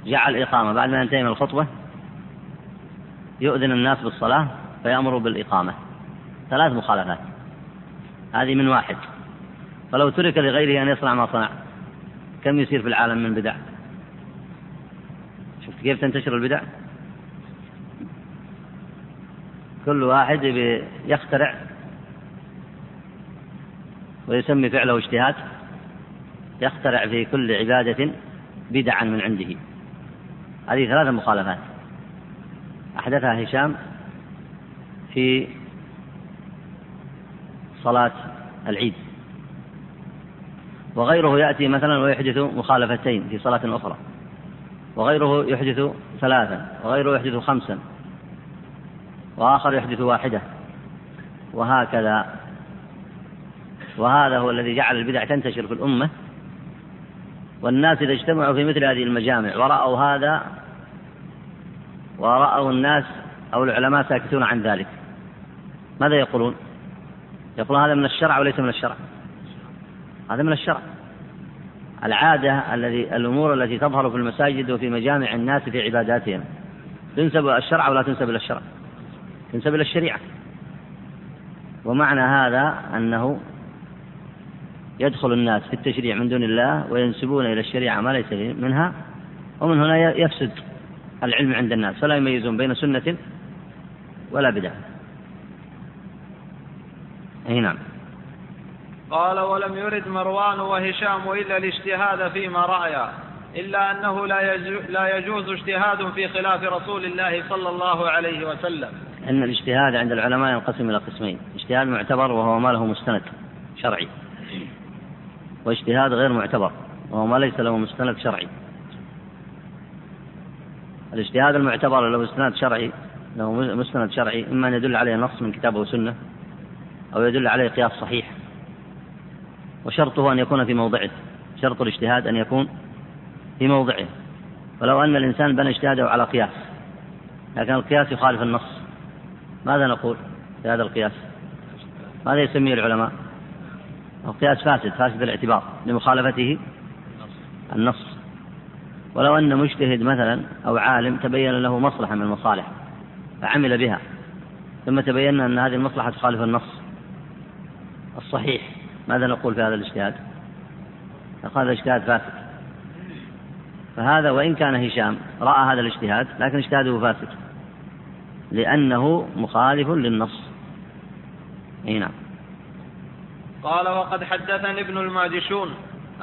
جعل إقامة بعد ما ينتهي من الخطبة يؤذن الناس بالصلاة فيأمر بالإقامة. ثلاث مخالفات. هذه من واحد. فلو ترك لغيره أن يصنع ما صنع. كم يصير في العالم من بدع؟ شفت كيف تنتشر البدع؟ كل واحد يخترع ويسمي فعله اجتهاد يخترع في كل عبادة بدعا من عنده. هذه ثلاث مخالفات. أحدثها هشام في صلاة العيد. وغيره يأتي مثلا ويحدث مخالفتين في صلاة أخرى. وغيره يحدث ثلاثا وغيره يحدث خمسا وآخر يحدث واحدة. وهكذا وهذا هو الذي جعل البدع تنتشر في الأمة والناس إذا اجتمعوا في مثل هذه المجامع ورأوا هذا ورأوا الناس أو العلماء ساكتون عن ذلك ماذا يقولون؟ يقولون هذا من الشرع وليس من الشرع. هذا من الشرع. العادة الذي الأمور التي تظهر في المساجد وفي مجامع الناس في عباداتهم تنسب الشرع ولا تنسب إلى الشرع؟ تنسب إلى الشريعة. ومعنى هذا أنه يدخل الناس في التشريع من دون الله وينسبون إلى الشريعة ما ليس منها ومن هنا يفسد العلم عند الناس فلا يميزون بين سنة ولا بدعة. أي نعم. قال ولم يرد مروان وهشام إلا الاجتهاد فيما رأيا إلا أنه لا لا يجوز اجتهاد في خلاف رسول الله صلى الله عليه وسلم. أن الاجتهاد عند العلماء ينقسم إلى قسمين اجتهاد معتبر وهو ما له مستند شرعي. واجتهاد غير معتبر وهو ما ليس له مستند شرعي. الاجتهاد المعتبر له مستند شرعي له مستند شرعي إما أن يدل عليه نص من كتاب وسنة أو يدل عليه قياس صحيح. وشرطه أن يكون في موضعه شرط الاجتهاد أن يكون في موضعه. ولو أن الإنسان بنى اجتهاده على قياس لكن القياس يخالف النص ماذا نقول في هذا القياس؟ ماذا يسميه العلماء؟ القياس فاسد فاسد الاعتبار لمخالفته النص. ولو أن مجتهد مثلا أو عالم تبين له مصلحة من المصالح فعمل بها. ثم تبين أن هذه المصلحة تخالف النص الصحيح. ماذا نقول في هذا الاجتهاد؟ هذا اجتهاد فاسد. فهذا وإن كان هشام رأى هذا الاجتهاد لكن اجتهاده فاسد لأنه مخالف للنص. أي نعم. قال وقد حدثني ابن الماجشون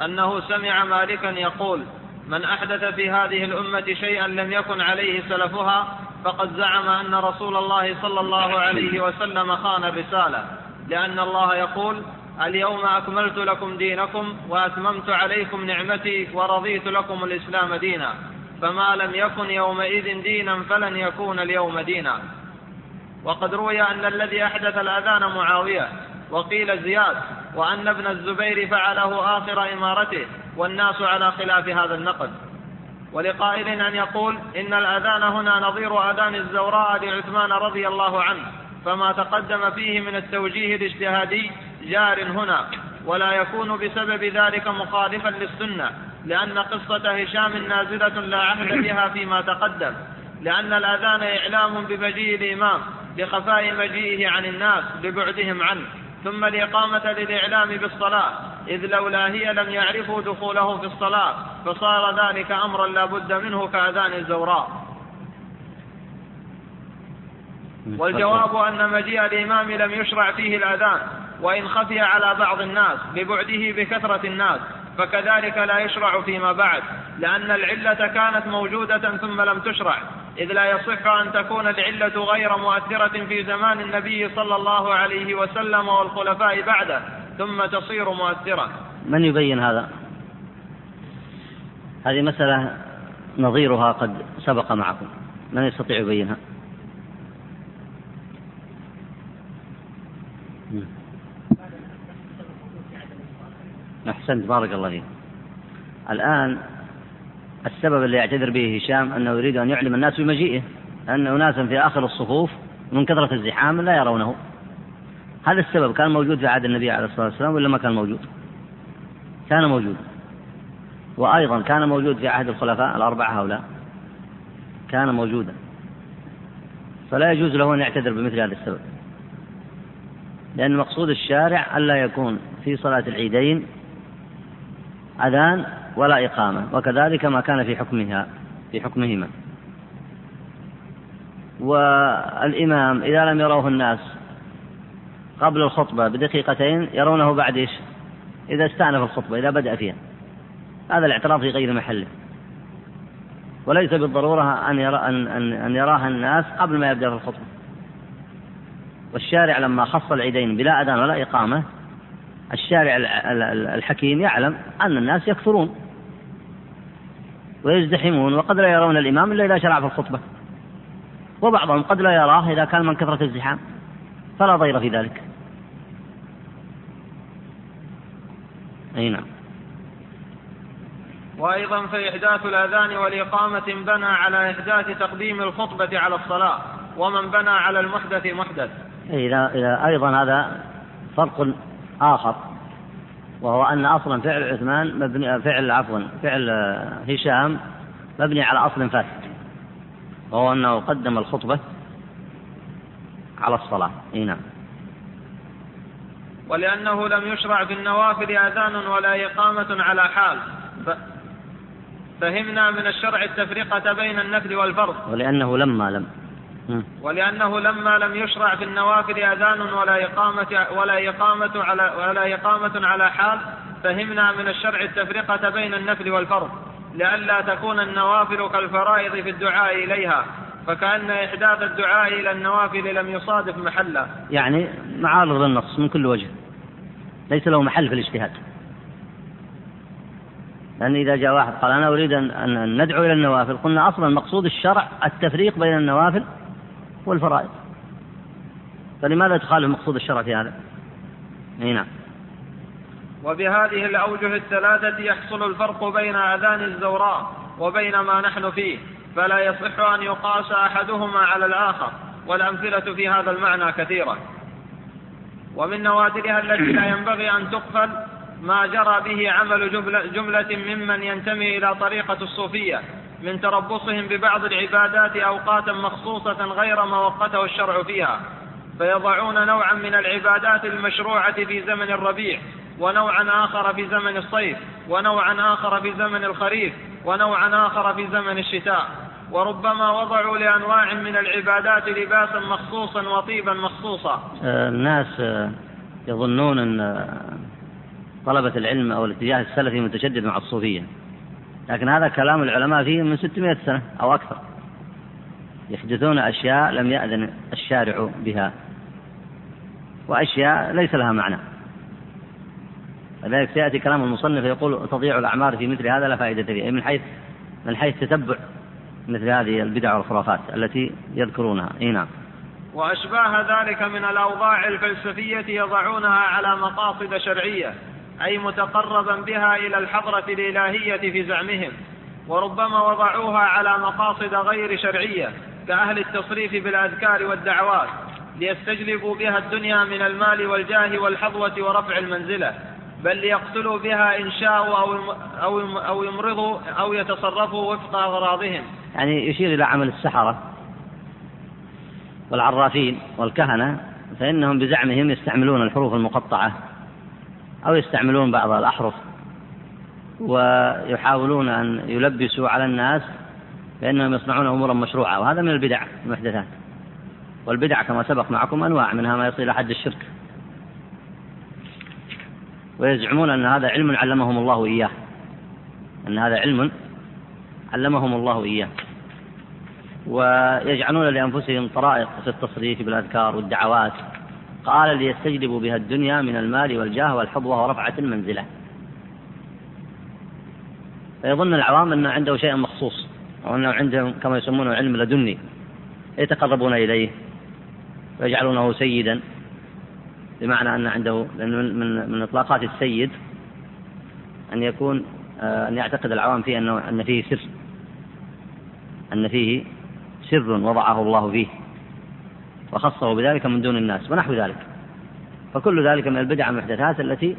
أنه سمع مالكا يقول من أحدث في هذه الأمة شيئا لم يكن عليه سلفها فقد زعم أن رسول الله صلى الله عليه وسلم خان الرسالة لأن الله يقول اليوم أكملت لكم دينكم وأتممت عليكم نعمتي ورضيت لكم الإسلام دينا فما لم يكن يومئذ دينا فلن يكون اليوم دينا. وقد روي أن الذي أحدث الأذان معاوية وقيل زياد وأن ابن الزبير فعله آخر إمارته والناس على خلاف هذا النقد. ولقائل أن يقول إن الأذان هنا نظير أذان الزوراء لعثمان رضي الله عنه فما تقدم فيه من التوجيه الاجتهادي جار هنا ولا يكون بسبب ذلك مخالفا للسنة لأن قصة هشام نازلة لا عهد بها فيما تقدم لأن الأذان إعلام بمجيء الإمام لخفاء مجيئه عن الناس لبعدهم عنه. ثم الإقامة للإعلام بالصلاة إذ لولا هي لم يعرفوا دخوله في الصلاة فصار ذلك أمرا لا بد منه كأذان الزوراء. والجواب أن مجيء الإمام لم يشرع فيه الأذان وإن خفي على بعض الناس لبعده بكثرة الناس فكذلك لا يشرع فيما بعد لأن العلة كانت موجودة ثم لم تشرع. إذ لا يصح أن تكون العلة غير مؤثرة في زمان النبي صلى الله عليه وسلم والخلفاء بعده ثم تصير مؤثرة. من يبين هذا؟ هذه مسألة نظيرها قد سبق معكم. من يستطيع يبينها؟ أحسنت بارك الله فيك. الآن السبب اللي يعتذر به هشام أنه يريد أن يعلم الناس بمجيئه أن أناسا في آخر الصفوف من كثرة الزحام لا يرونه. هذا السبب كان موجود في عهد النبي عليه الصلاة والسلام ولا ما كان موجود؟ كان موجود. وأيضا كان موجود في عهد الخلفاء الأربعة هؤلاء. كان موجودا. فلا يجوز له أن يعتذر بمثل هذا السبب. لأن مقصود الشارع ألا يكون في صلاة العيدين أذان ولا إقامة. وكذلك ما كان في حكمها في حكمهما. والإمام إذا لم يروه الناس قبل الخطبة بدقيقتين يرونه بعد إيش؟ إذا استأنف الخطبة إذا بدأ فيها. هذا الاعتراف في غير محله. وليس بالضرورة أن, يرى أن, أن, أن يراها الناس قبل ما يبدأ في الخطبة. والشارع لما خص العيدين بلا أذان ولا إقامة الشارع الحكيم يعلم أن الناس يكثرون ويزدحمون وقد لا يرون الإمام إلا إذا شرع في الخطبة. وبعضهم قد لا يراه إذا كان من كثرة الزحام. فلا ضير في ذلك. أي نعم. وأيضا فإحداث الأذان والإقامة بنى على إحداث تقديم الخطبة على الصلاة ومن بنى على المحدث محدث. إذا, أيضا هذا فرق آخر. وهو أن أصلا فعل عثمان مبني فعل عفوا فعل هشام مبني على أصل فاسد. وهو أنه قدم الخطبة على الصلاة. أي نعم. ولأنه لم يشرع في النوافل أذان ولا إقامة على حال. ف... فهمنا من الشرع التفرقة بين النفل والفرض. ولأنه لما لم ولأنه لما لم يشرع في النوافل أذان ولا إقامة ولا إقامة على ولا إقامة على حال فهمنا من الشرع التفرقة بين النفل والفرض لئلا تكون النوافل كالفرائض في الدعاء إليها فكأن إحداث الدعاء إلى النوافل لم يصادف محلا. يعني معارض للنص من كل وجه ليس له محل في الاجتهاد. لأن إذا جاء واحد قال أنا أريد أن ندعو إلى النوافل قلنا أصلا مقصود الشرع التفريق بين النوافل والفرائض. فلماذا تخالف مقصود الشرع في هذا؟ أي نعم. وبهذه الأوجه الثلاثة يحصل الفرق بين أذان الزوراء وبين ما نحن فيه فلا يصح أن يقاس أحدهما على الآخر والأمثلة في هذا المعنى كثيرة. ومن نوادرها التي لا ينبغي أن تقفل ما جرى به عمل جملة ممن ينتمي إلى طريقة الصوفية من تربصهم ببعض العبادات أوقاتا مخصوصة غير ما وقته الشرع فيها فيضعون نوعا من العبادات المشروعة في زمن الربيع ونوعا آخر في زمن الصيف ونوعا آخر في زمن الخريف ونوعا آخر في زمن الشتاء وربما وضعوا لأنواع من العبادات لباسا مخصوصا وطيبا مخصوصا. آه، الناس آه، يظنون أن آه، طلبة العلم أو الاتجاه السلفي متشدد مع الصوفية. لكن هذا كلام العلماء فيه من 600 سنة أو أكثر. يحدثون أشياء لم يأذن الشارع بها. وأشياء ليس لها معنى. لذلك سيأتي كلام المصنف يقول تضيع الأعمار في مثل هذا لا فائدة فيه من حيث من حيث تتبع مثل هذه البدع والخرافات التي يذكرونها. إي نعم. وأشباه ذلك من الأوضاع الفلسفية يضعونها على مقاصد شرعية. أي متقربا بها إلى الحضرة الإلهية في زعمهم وربما وضعوها على مقاصد غير شرعية كأهل التصريف بالأذكار والدعوات ليستجلبوا بها الدنيا من المال والجاه والحظوة ورفع المنزلة بل ليقتلوا بها إن شاءوا أو أو أو يمرضوا أو يتصرفوا وفق أغراضهم. يعني يشير إلى عمل السحرة والعرافين والكهنة فإنهم بزعمهم يستعملون الحروف المقطعة أو يستعملون بعض الأحرف ويحاولون أن يلبسوا على الناس بأنهم يصنعون أمورا مشروعة وهذا من البدع المحدثات. والبدع كما سبق معكم أنواع منها ما يصل إلى حد الشرك. ويزعمون أن هذا علم علمهم الله إياه. أن هذا علم علمهم الله إياه. ويجعلون لأنفسهم طرائق في التصريف بالأذكار والدعوات. قال ليستجلبوا بها الدنيا من المال والجاه والحظوة ورفعة المنزلة. فيظن العوام أن عنده شيء مخصوص أو أنه عندهم كما يسمونه علم لدني يتقربون إليه ويجعلونه سيدا بمعنى أن عنده لأن من من إطلاقات السيد أن يكون آه، أن يعتقد العوام فيه أنه أن فيه سر أن فيه سر وضعه الله فيه. وخصه بذلك من دون الناس ونحو ذلك. فكل ذلك من البدع المحدثات التي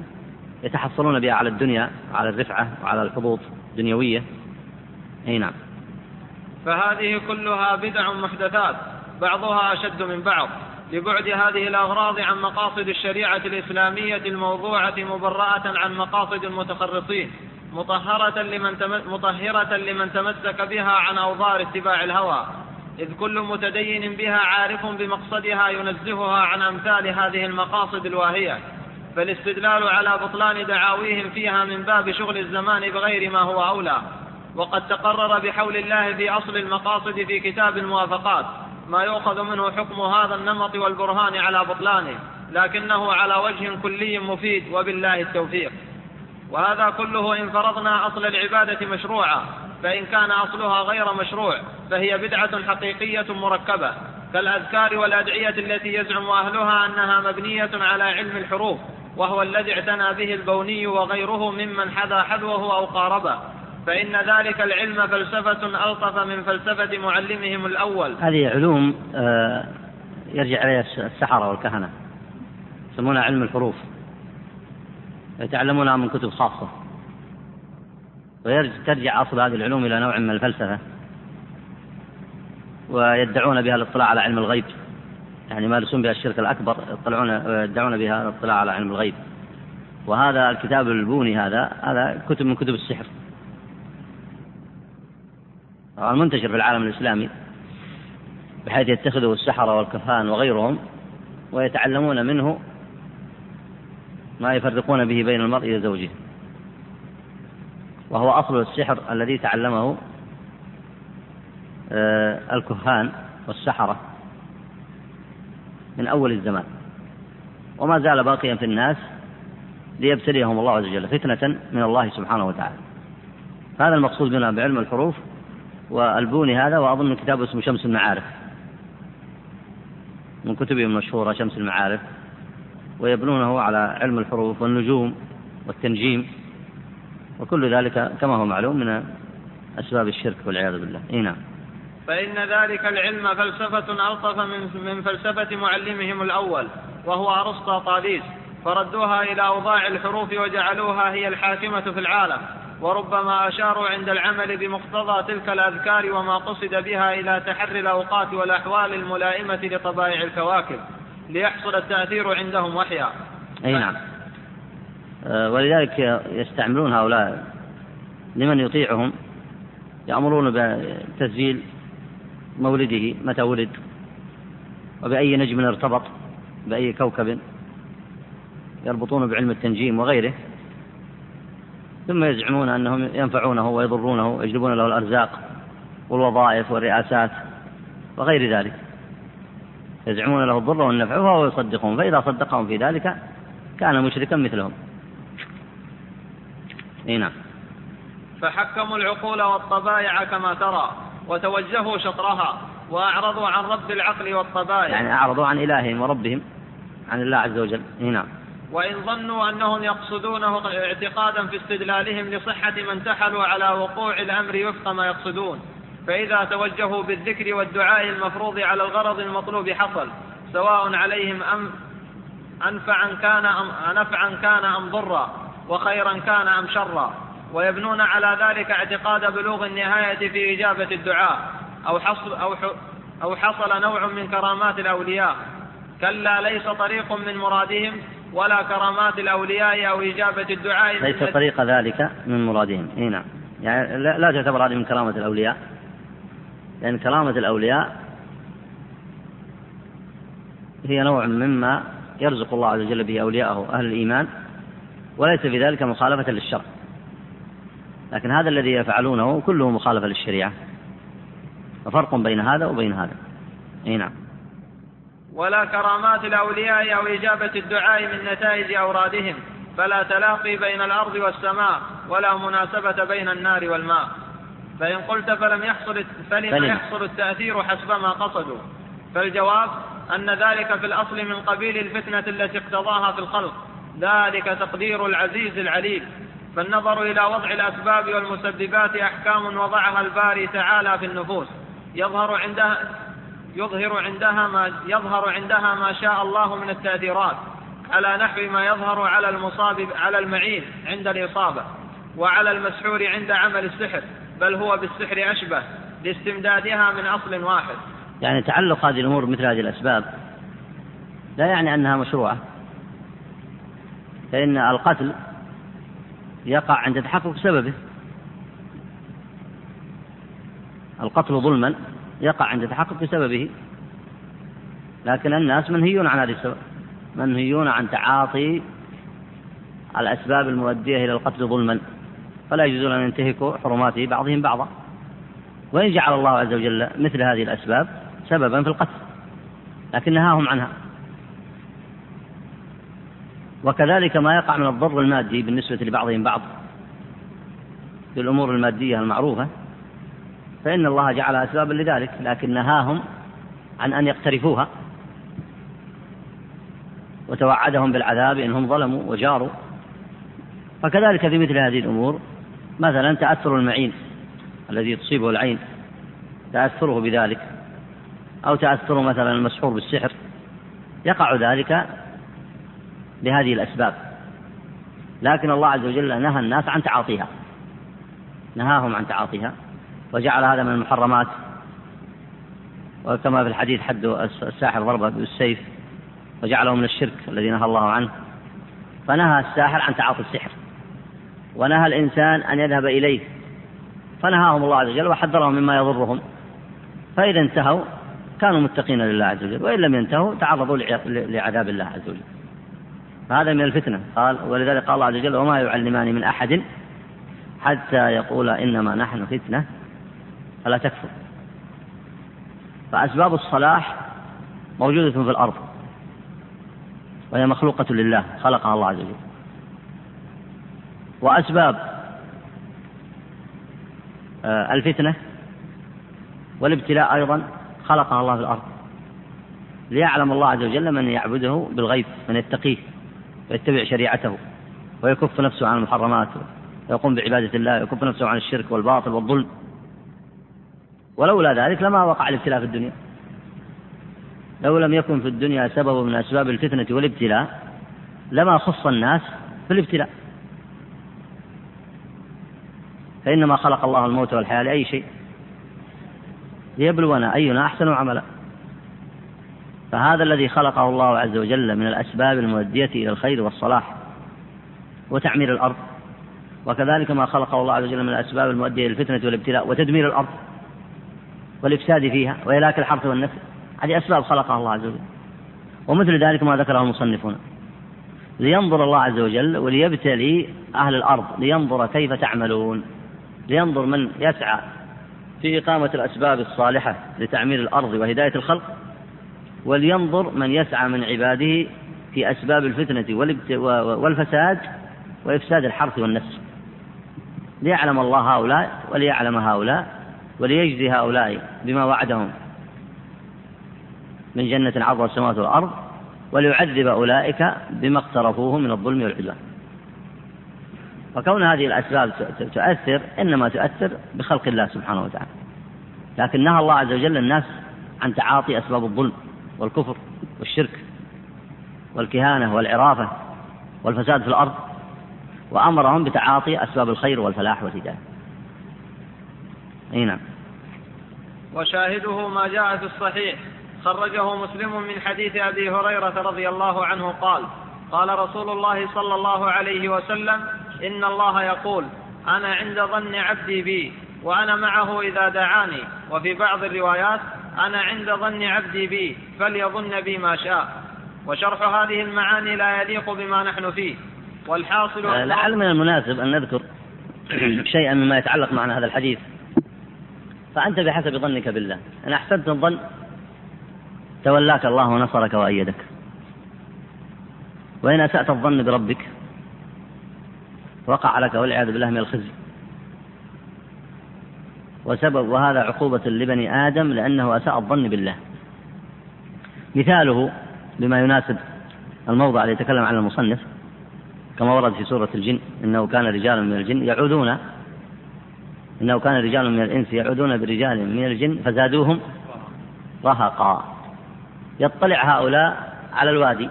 يتحصلون بها على الدنيا وعلى الرفعة وعلى الحظوظ الدنيوية. أي نعم. فهذه كلها بدع محدثات بعضها أشد من بعض لبعد هذه الأغراض عن مقاصد الشريعة الإسلامية الموضوعة مبرأة عن مقاصد المتخرصين مطهرة لمن مطهرة لمن تمسك بها عن أوضار اتباع الهوى. إذ كل متدين بها عارف بمقصدها ينزهها عن أمثال هذه المقاصد الواهية. فالاستدلال على بطلان دعاويهم فيها من باب شغل الزمان بغير ما هو أولى. وقد تقرر بحول الله في أصل المقاصد في كتاب الموافقات. ما يؤخذ منه حكم هذا النمط والبرهان على بطلانه. لكنه على وجه كلي مفيد وبالله التوفيق. وهذا كله إن فرضنا أصل العبادة مشروعا فإن كان أصلها غير مشروع فهي بدعة حقيقية مركبة. كالأذكار والأدعية التي يزعم أهلها أنها مبنية على علم الحروف وهو الذي اعتنى به البوني وغيره ممن حذا حذوه أو قاربه. فإن ذلك العلم فلسفة ألطف من فلسفة معلمهم الأول. هذه علوم آه، يرجع إليها السحرة والكهنة يسمونها علم الحروف يتعلمونها من كتب خاصة. وترجع أصل هذه العلوم إلى نوع من الفلسفة ويدعون بها الاطلاع على علم الغيب. يعني يمارسون بها الشرك الأكبر يطلعون يدعون بها الاطلاع على علم الغيب. وهذا الكتاب البوني هذا هذا كتب من كتب السحر. المنتشر في العالم الإسلامي بحيث يتخذه السحرة والكهان وغيرهم ويتعلمون منه ما يفرقون به بين المرء وزوجه. وهو أصل السحر الذي تعلمه آه، الكهان والسحرة من أول الزمان. وما زال باقيا في الناس ليبتليهم الله عز وجل فتنة من الله سبحانه وتعالى. هذا المقصود بنا بعلم الحروف والبوني هذا وأظن كتاب اسمه شمس المعارف. من كتبه المشهورة شمس المعارف ويبنونه على علم الحروف والنجوم والتنجيم. وكل ذلك كما هو معلوم من أسباب الشرك والعياذ بالله. إيه نعم. فإن ذلك العلم فلسفة ألطف من من فلسفة معلمهم الأول وهو أرسطا طاليس فردوها إلى أوضاع الحروف وجعلوها هي الحاكمة في العالم. وربما أشاروا عند العمل بمقتضى تلك الأذكار وما قصد بها إلى تحري الأوقات والأحوال الملائمة لطبائع الكواكب ليحصل التأثير عندهم وحيا. أي نعم. ولذلك يستعملون هؤلاء لمن يطيعهم يأمرون بتسجيل مولده متى ولد وبأي نجم ارتبط بأي كوكب يربطون بعلم التنجيم وغيره. ثم يزعمون أنهم ينفعونه ويضرونه ويجلبون له الأرزاق والوظائف والرئاسات وغير ذلك. يزعمون له الضر والنفع وهو يصدقهم فإذا صدقهم في ذلك كان مشركا مثلهم. إي نعم. فحكموا العقول والطبائع كما ترى وتوجهوا شطرها وأعرضوا عن رب العقل والطبائع. يعني أعرضوا عن إلههم وربهم عن الله عز وجل. نعم. وإن ظنوا أنهم يقصدونه اعتقادا في استدلالهم لصحة ما انتحلوا على وقوع الأمر وفق ما يقصدون. فإذا توجهوا بالذكر والدعاء المفروض على الغرض المطلوب حصل سواء عليهم أم أنفعا كان أم نفعا كان أم ضرا. وخيرا كان أم شرا ويبنون على ذلك اعتقاد بلوغ النهاية في إجابة الدعاء. أو حصل أو أو حصل نوع من كرامات الأولياء. كلا ليس طريق من مرادهم ولا كرامات الأولياء أو إجابة الدعاء ليس طريق ذلك من مرادهم. إي نعم. يعني لا تعتبر هذه من كرامة الأولياء. لأن كرامة الأولياء هي نوع مما يرزق الله عز وجل به أولياءه أهل الإيمان. وليس في ذلك مخالفة للشرع. لكن هذا الذي يفعلونه كله مخالفة للشريعة. ففرق بين هذا وبين هذا. أي نعم. ولا كرامات الأولياء أو إجابة الدعاء من نتائج أورادهم. فلا تلاقي بين الأرض والسماء ولا مناسبة بين النار والماء. فإن قلت فلم يحصل فلم. يحصل التأثير حسب ما قصدوا. فالجواب أن ذلك في الأصل من قبيل الفتنة التي اقتضاها في الخلق. ذلك تقدير العزيز العليم. فالنظر إلى وضع الأسباب والمسببات أحكام وضعها الباري تعالى في النفوس. يظهر عندها يظهر عندها ما يظهر عندها ما شاء الله من التأثيرات. على نحو ما يظهر على المصاب على المعين عند الإصابة وعلى المسحور عند عمل السحر. بل هو بالسحر أشبه لاستمدادها من أصل واحد. يعني تعلق هذه الأمور مثل هذه الأسباب لا يعني أنها مشروعة. فإن القتل يقع عند تحقق سببه. القتل ظلما يقع عند تحقق سببه. لكن الناس منهيون عن هذه السبب منهيون عن تعاطي الأسباب المؤدية إلى القتل ظلما. فلا يجوزون أن ينتهكوا حرمات بعضهم بعضا. وإن جعل الله عز وجل مثل هذه الأسباب سببا في القتل لكن نهاهم عنها. وكذلك ما يقع من الضر المادي بالنسبة لبعضهم بعض في الأمور المادية المعروفة فإن الله جعل أسبابا لذلك لكن نهاهم عن أن يقترفوها وتوعدهم بالعذاب إنهم ظلموا وجاروا. فكذلك في مثل هذه الأمور مثلا تأثر المعين الذي تصيبه العين تأثره بذلك أو تأثر مثلا المسحور بالسحر يقع ذلك بهذه الأسباب. لكن الله عز وجل نهى الناس عن تعاطيها. نهاهم عن تعاطيها. وجعل هذا من المحرمات. وكما في الحديث حد الساحر ضربة بالسيف وجعله من الشرك الذي نهى الله عنه. فنهى الساحر عن تعاطي السحر. ونهى الإنسان أن يذهب إليه. فنهاهم الله عز وجل وحذرهم مما يضرهم. فإذا انتهوا كانوا متقين لله عز وجل. وإن لم ينتهوا تعرضوا لعذاب الله عز وجل. فهذا من الفتنة. قال ولذلك قال الله عز وجل وما يعلمان من أحد حتى يقول إنما نحن فتنة فلا تكفر. فأسباب الصلاح موجودة في الأرض وهي مخلوقة لله خلقها الله عز وجل. وأسباب آه، الفتنة والابتلاء أيضا خلقها الله في الأرض ليعلم الله عز وجل من يعبده بالغيب من يتقيه ويتبع شريعته ويكف نفسه عن المحرمات ويقوم بعبادة الله ويكف نفسه عن الشرك والباطل والظلم. ولولا ذلك لما وقع الابتلاء في الدنيا. لو لم يكن في الدنيا سبب من أسباب الفتنة والابتلاء لما خص الناس في الابتلاء. فإنما خلق الله الموت والحياة لأي شيء. ليبلونا أينا أحسن عملا. فهذا الذي خلقه الله عز وجل من الأسباب المؤدية إلى الخير والصلاح وتعمير الأرض وكذلك ما خلقه الله عز وجل من الأسباب المؤدية إلى الفتنة والابتلاء وتدمير الأرض والإفساد فيها وإهلاك الحرث والنسل هذه أسباب خلقها الله عز وجل. ومثل ذلك ما ذكره المصنفون. لينظر الله عز وجل وليبتلي أهل الأرض لينظر كيف تعملون لينظر من يسعى في إقامة الأسباب الصالحة لتعمير الأرض وهداية الخلق. ولينظر من يسعى من عباده في أسباب الفتنة والفساد وإفساد الحرث والنسل ليعلم الله هؤلاء وليعلم هؤلاء وليجزي هؤلاء بما وعدهم من جنة عرضها السماوات والأرض وليعذب أولئك بما اقترفوه من الظلم والعدوان. وكون هذه الأسباب تؤثر إنما تؤثر بخلق الله سبحانه وتعالى. لكن نهى الله عز وجل الناس عن تعاطي أسباب الظلم. والكفر والشرك والكهانة والعرافة والفساد في الأرض وأمرهم بتعاطي أسباب الخير والفلاح والهداية. أي نعم. وشاهده ما جاء في الصحيح. خرجه مسلم من حديث أبي هريرة رضي الله عنه قال قال رسول الله صلى الله عليه وسلم إن الله يقول أنا عند ظن عبدي بي وأنا معه إذا دعاني. وفي بعض الروايات أنا عند ظن عبدي بي فليظن بي ما شاء. وشرح هذه المعاني لا يليق بما نحن فيه. والحاصل آه، لعل من المناسب أن نذكر (clears throat) شيئا مما يتعلق معنا هذا الحديث. فأنت بحسب ظنك بالله. إن أحسنت الظن تولاك الله ونصرك وأيدك. وإن أسأت الظن بربك وقع لك والعياذ بالله من الخزي. وسبب وهذا عقوبة لبني آدم لأنه أساء الظن بالله. مثاله بما يناسب الموضع الذي يتكلم عنه المصنف كما ورد في سورة الجن إنه كان رجال من الجن يعودون إنه كان رجال من الإنس يعودون برجال من الجن فزادوهم رهقا. يطلع هؤلاء على الوادي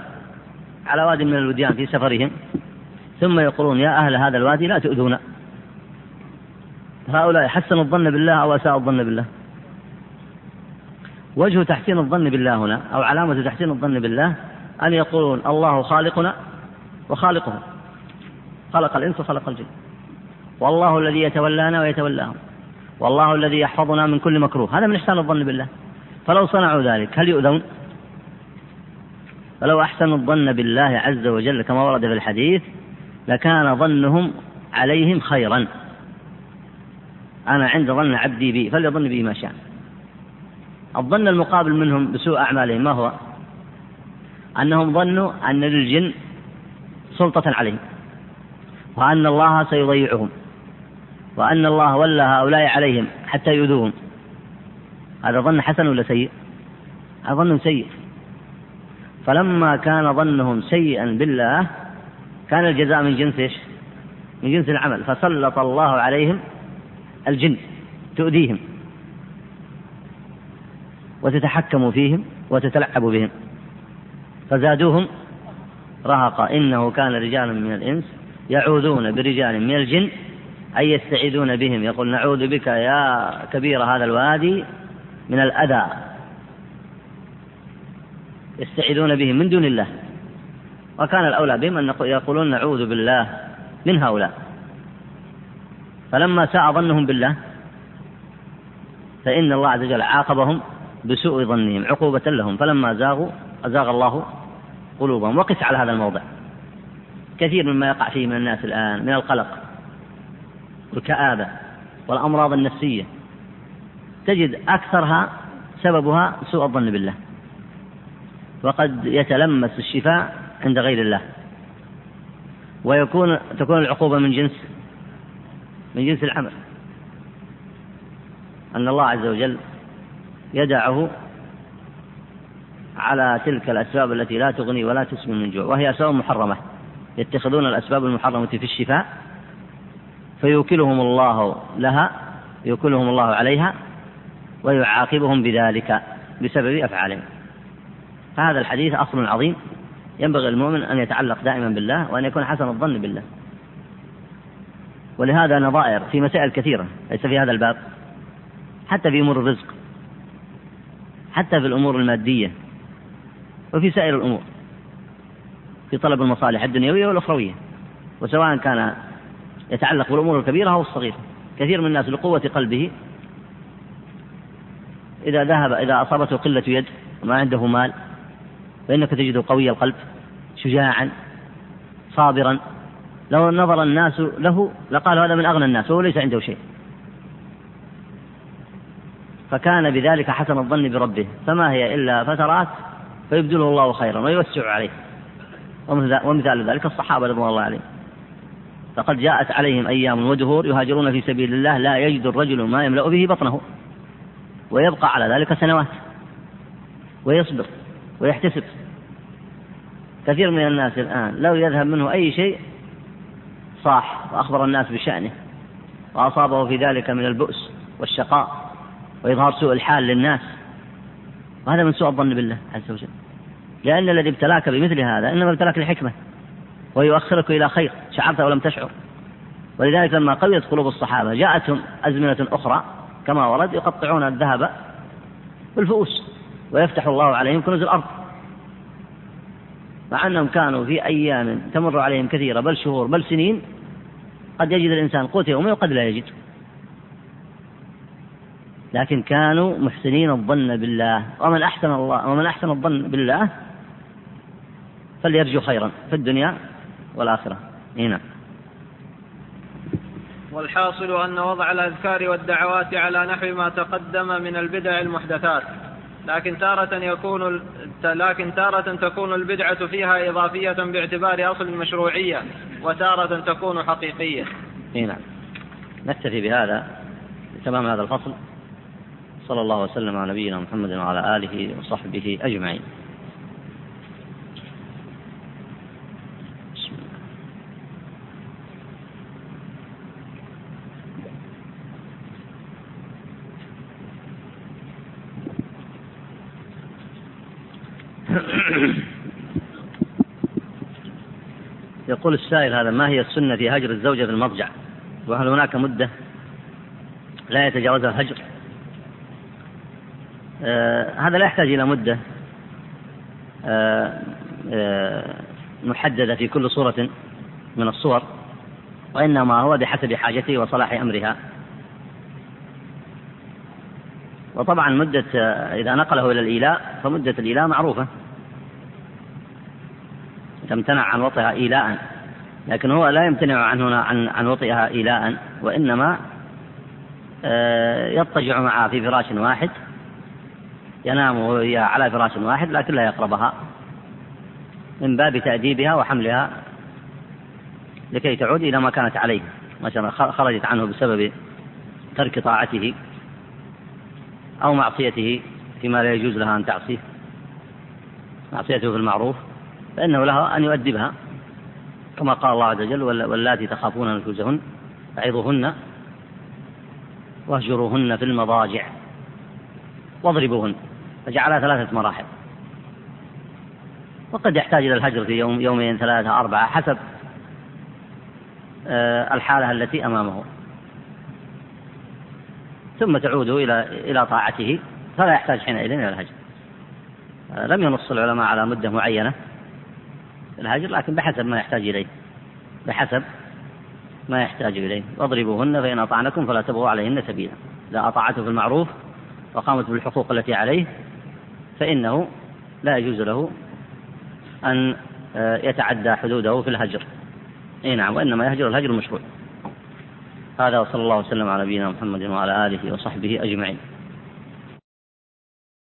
على وادي من الوديان في سفرهم ثم يقولون يا أهل هذا الوادي لا تؤذونا. هؤلاء حسنوا الظن بالله أو أساءوا الظن بالله؟ وجه تحسين الظن بالله هنا أو علامة تحسين الظن بالله أن يقولون الله خالقنا وخالقهم. خلق الإنس وخلق الجن. والله الذي يتولانا ويتولاهم. والله الذي يحفظنا من كل مكروه. هذا من إحسان الظن بالله. فلو صنعوا ذلك هل يؤذون؟ فلو أحسنوا الظن بالله عز وجل كما ورد في الحديث لكان ظنهم عليهم خيرا. أنا عند ظن عبدي بي فليظن بي ما شاء الظن المقابل منهم بسوء أعمالهم ما هو أنهم ظنوا أن للجن سلطة عليهم وأن الله سيضيعهم وأن الله ولى هؤلاء عليهم حتى يؤذوهم هذا ظن حسن ولا سيء؟ هذا ظن سيء فلما كان ظنهم سيئا بالله كان الجزاء من جنس إيش؟ من جنس العمل فسلط الله عليهم الجن تؤذيهم وتتحكم فيهم وتتلعب بهم فزادوهم رهقا. إنه كان رجال من الإنس يعوذون برجال من الجن أي يستعيذون بهم. يقول نعوذ بك يا كبير هذا الوادي من الأذى. يستعيذون بهم من دون الله. وكان الأولى بهم أن يقولون نعوذ بالله من هؤلاء. فلما ساء ظنهم بالله فإن الله عز وجل عاقبهم بسوء ظنهم عقوبة لهم. فلما زاغوا أزاغ الله قلوبهم. وقس على هذا الموضع. كثير مما يقع فيه من الناس الآن من القلق والكآبة والأمراض النفسية. تجد أكثرها سببها سوء الظن بالله. وقد يتلمس الشفاء عند غير الله. ويكون تكون العقوبة من جنس من جنس العمل. أن الله عز وجل يدعه على تلك الأسباب التي لا تغني ولا تسمن من جوع وهي أسباب محرمة. يتخذون الأسباب المحرمة في الشفاء فيوكلهم الله لها يوكلهم الله عليها ويعاقبهم بذلك بسبب أفعالهم. فهذا الحديث أصل عظيم. ينبغي المؤمن أن يتعلق دائما بالله وأن يكون حسن الظن بالله. ولهذا نظائر في مسائل كثيرة ليس في هذا الباب. حتى في أمور الرزق حتى في الأمور المادية وفي سائر الأمور في طلب المصالح الدنيوية والأخروية وسواء كان يتعلق بالأمور الكبيرة أو الصغيرة. كثير من الناس لقوة قلبه إذا ذهب إذا أصابته قلة يد وما عنده مال فإنك تجده قوي القلب شجاعا صابرا لو نظر الناس له لقالوا هذا من أغنى الناس وهو ليس عنده شيء. فكان بذلك حسن الظن بربه فما هي إلا فترات فيبدله الله خيرا ويوسع عليه. ومثال ذلك الصحابة رضوان الله عليهم. فقد جاءت عليهم أيام ودهور يهاجرون في سبيل الله لا يجد الرجل ما يملأ به بطنه. ويبقى على ذلك سنوات. ويصبر ويحتسب. كثير من الناس الآن لو يذهب منه أي شيء صاح وأخبر الناس بشأنه وأصابه في ذلك من البؤس والشقاء وإظهار سوء الحال للناس وهذا من سوء الظن بالله عز وجل. لأن الذي ابتلاك بمثل هذا إنما ابتلاك لحكمة ويؤخرك إلى خير شعرت ولم تشعر. ولذلك لما قويت قلوب الصحابة جاءتهم أزمنة أخرى كما ورد يقطعون الذهب بالفؤوس ويفتح الله عليهم كنوز الأرض. مع أنهم كانوا في أيام تمر عليهم كثيرة بل شهور بل سنين قد يجد الإنسان قوت يومه وقد لا يجد لكن كانوا محسنين الظن بالله. ومن أحسن الله ومن أحسن الظن بالله فليرجو خيرا في الدنيا والآخرة. هنا. والحاصل أن وضع الأذكار والدعوات على نحو ما تقدم من البدع المحدثات. لكن تارة يكون لكن تارة تكون البدعة فيها إضافية باعتبار أصل المشروعية وتارة تكون حقيقية. نعم. نكتفي بهذا لتمام هذا الفصل. صلى الله وسلم على نبينا محمد وعلى آله وصحبه أجمعين. يقول السائل هذا ما هي السنة في هجر الزوجة في المضجع وهل هناك مدة لا يتجاوزها الهجر؟ آه هذا لا يحتاج إلى مدة آه آه محددة في كل صورة من الصور وإنما هو بحسب حاجته وصلاح أمرها. وطبعا مدة آه، إذا نقله إلى الإيلاء فمدة الإيلاء معروفة. تمتنع عن وطئها إيلاء. لكن هو لا يمتنع عنه عن عن وطئها إيلاء وإنما آه، يضطجع معها في فراش واحد ينام وهي على فراش واحد لكن لا يقربها من باب تأديبها وحملها لكي تعود إلى ما كانت عليه. مثلا خرجت عنه بسبب ترك طاعته أو معصيته فيما لا يجوز لها أن تعصيه. معصيته في المعروف. فإنه له أن يؤدبها كما قال الله عز وجل واللاتي تخافون نشوزهن فعظوهن واهجروهن في المضاجع واضربوهن. فجعلها ثلاثة مراحل. وقد يحتاج إلى الهجر في يوم يومين ثلاثة أربعة حسب آه، الحالة التي أمامه. ثم تعود إلى إلى طاعته فلا يحتاج حينئذ إلى الهجر. آه، لم ينص العلماء على مدة معينة. الهجر لكن بحسب ما يحتاج إليه. بحسب ما يحتاج إليه. واضربوهن فإن أطعنكم فلا تبغوا عليهن سبيلا. إذا أطاعته في المعروف وقامت بالحقوق التي عليه فإنه لا يجوز له أن آه، يتعدى حدوده في الهجر. إي نعم وإنما يهجر الهجر المشروع. هذا وصلى الله وسلم على نبينا محمد وعلى آله وصحبه أجمعين.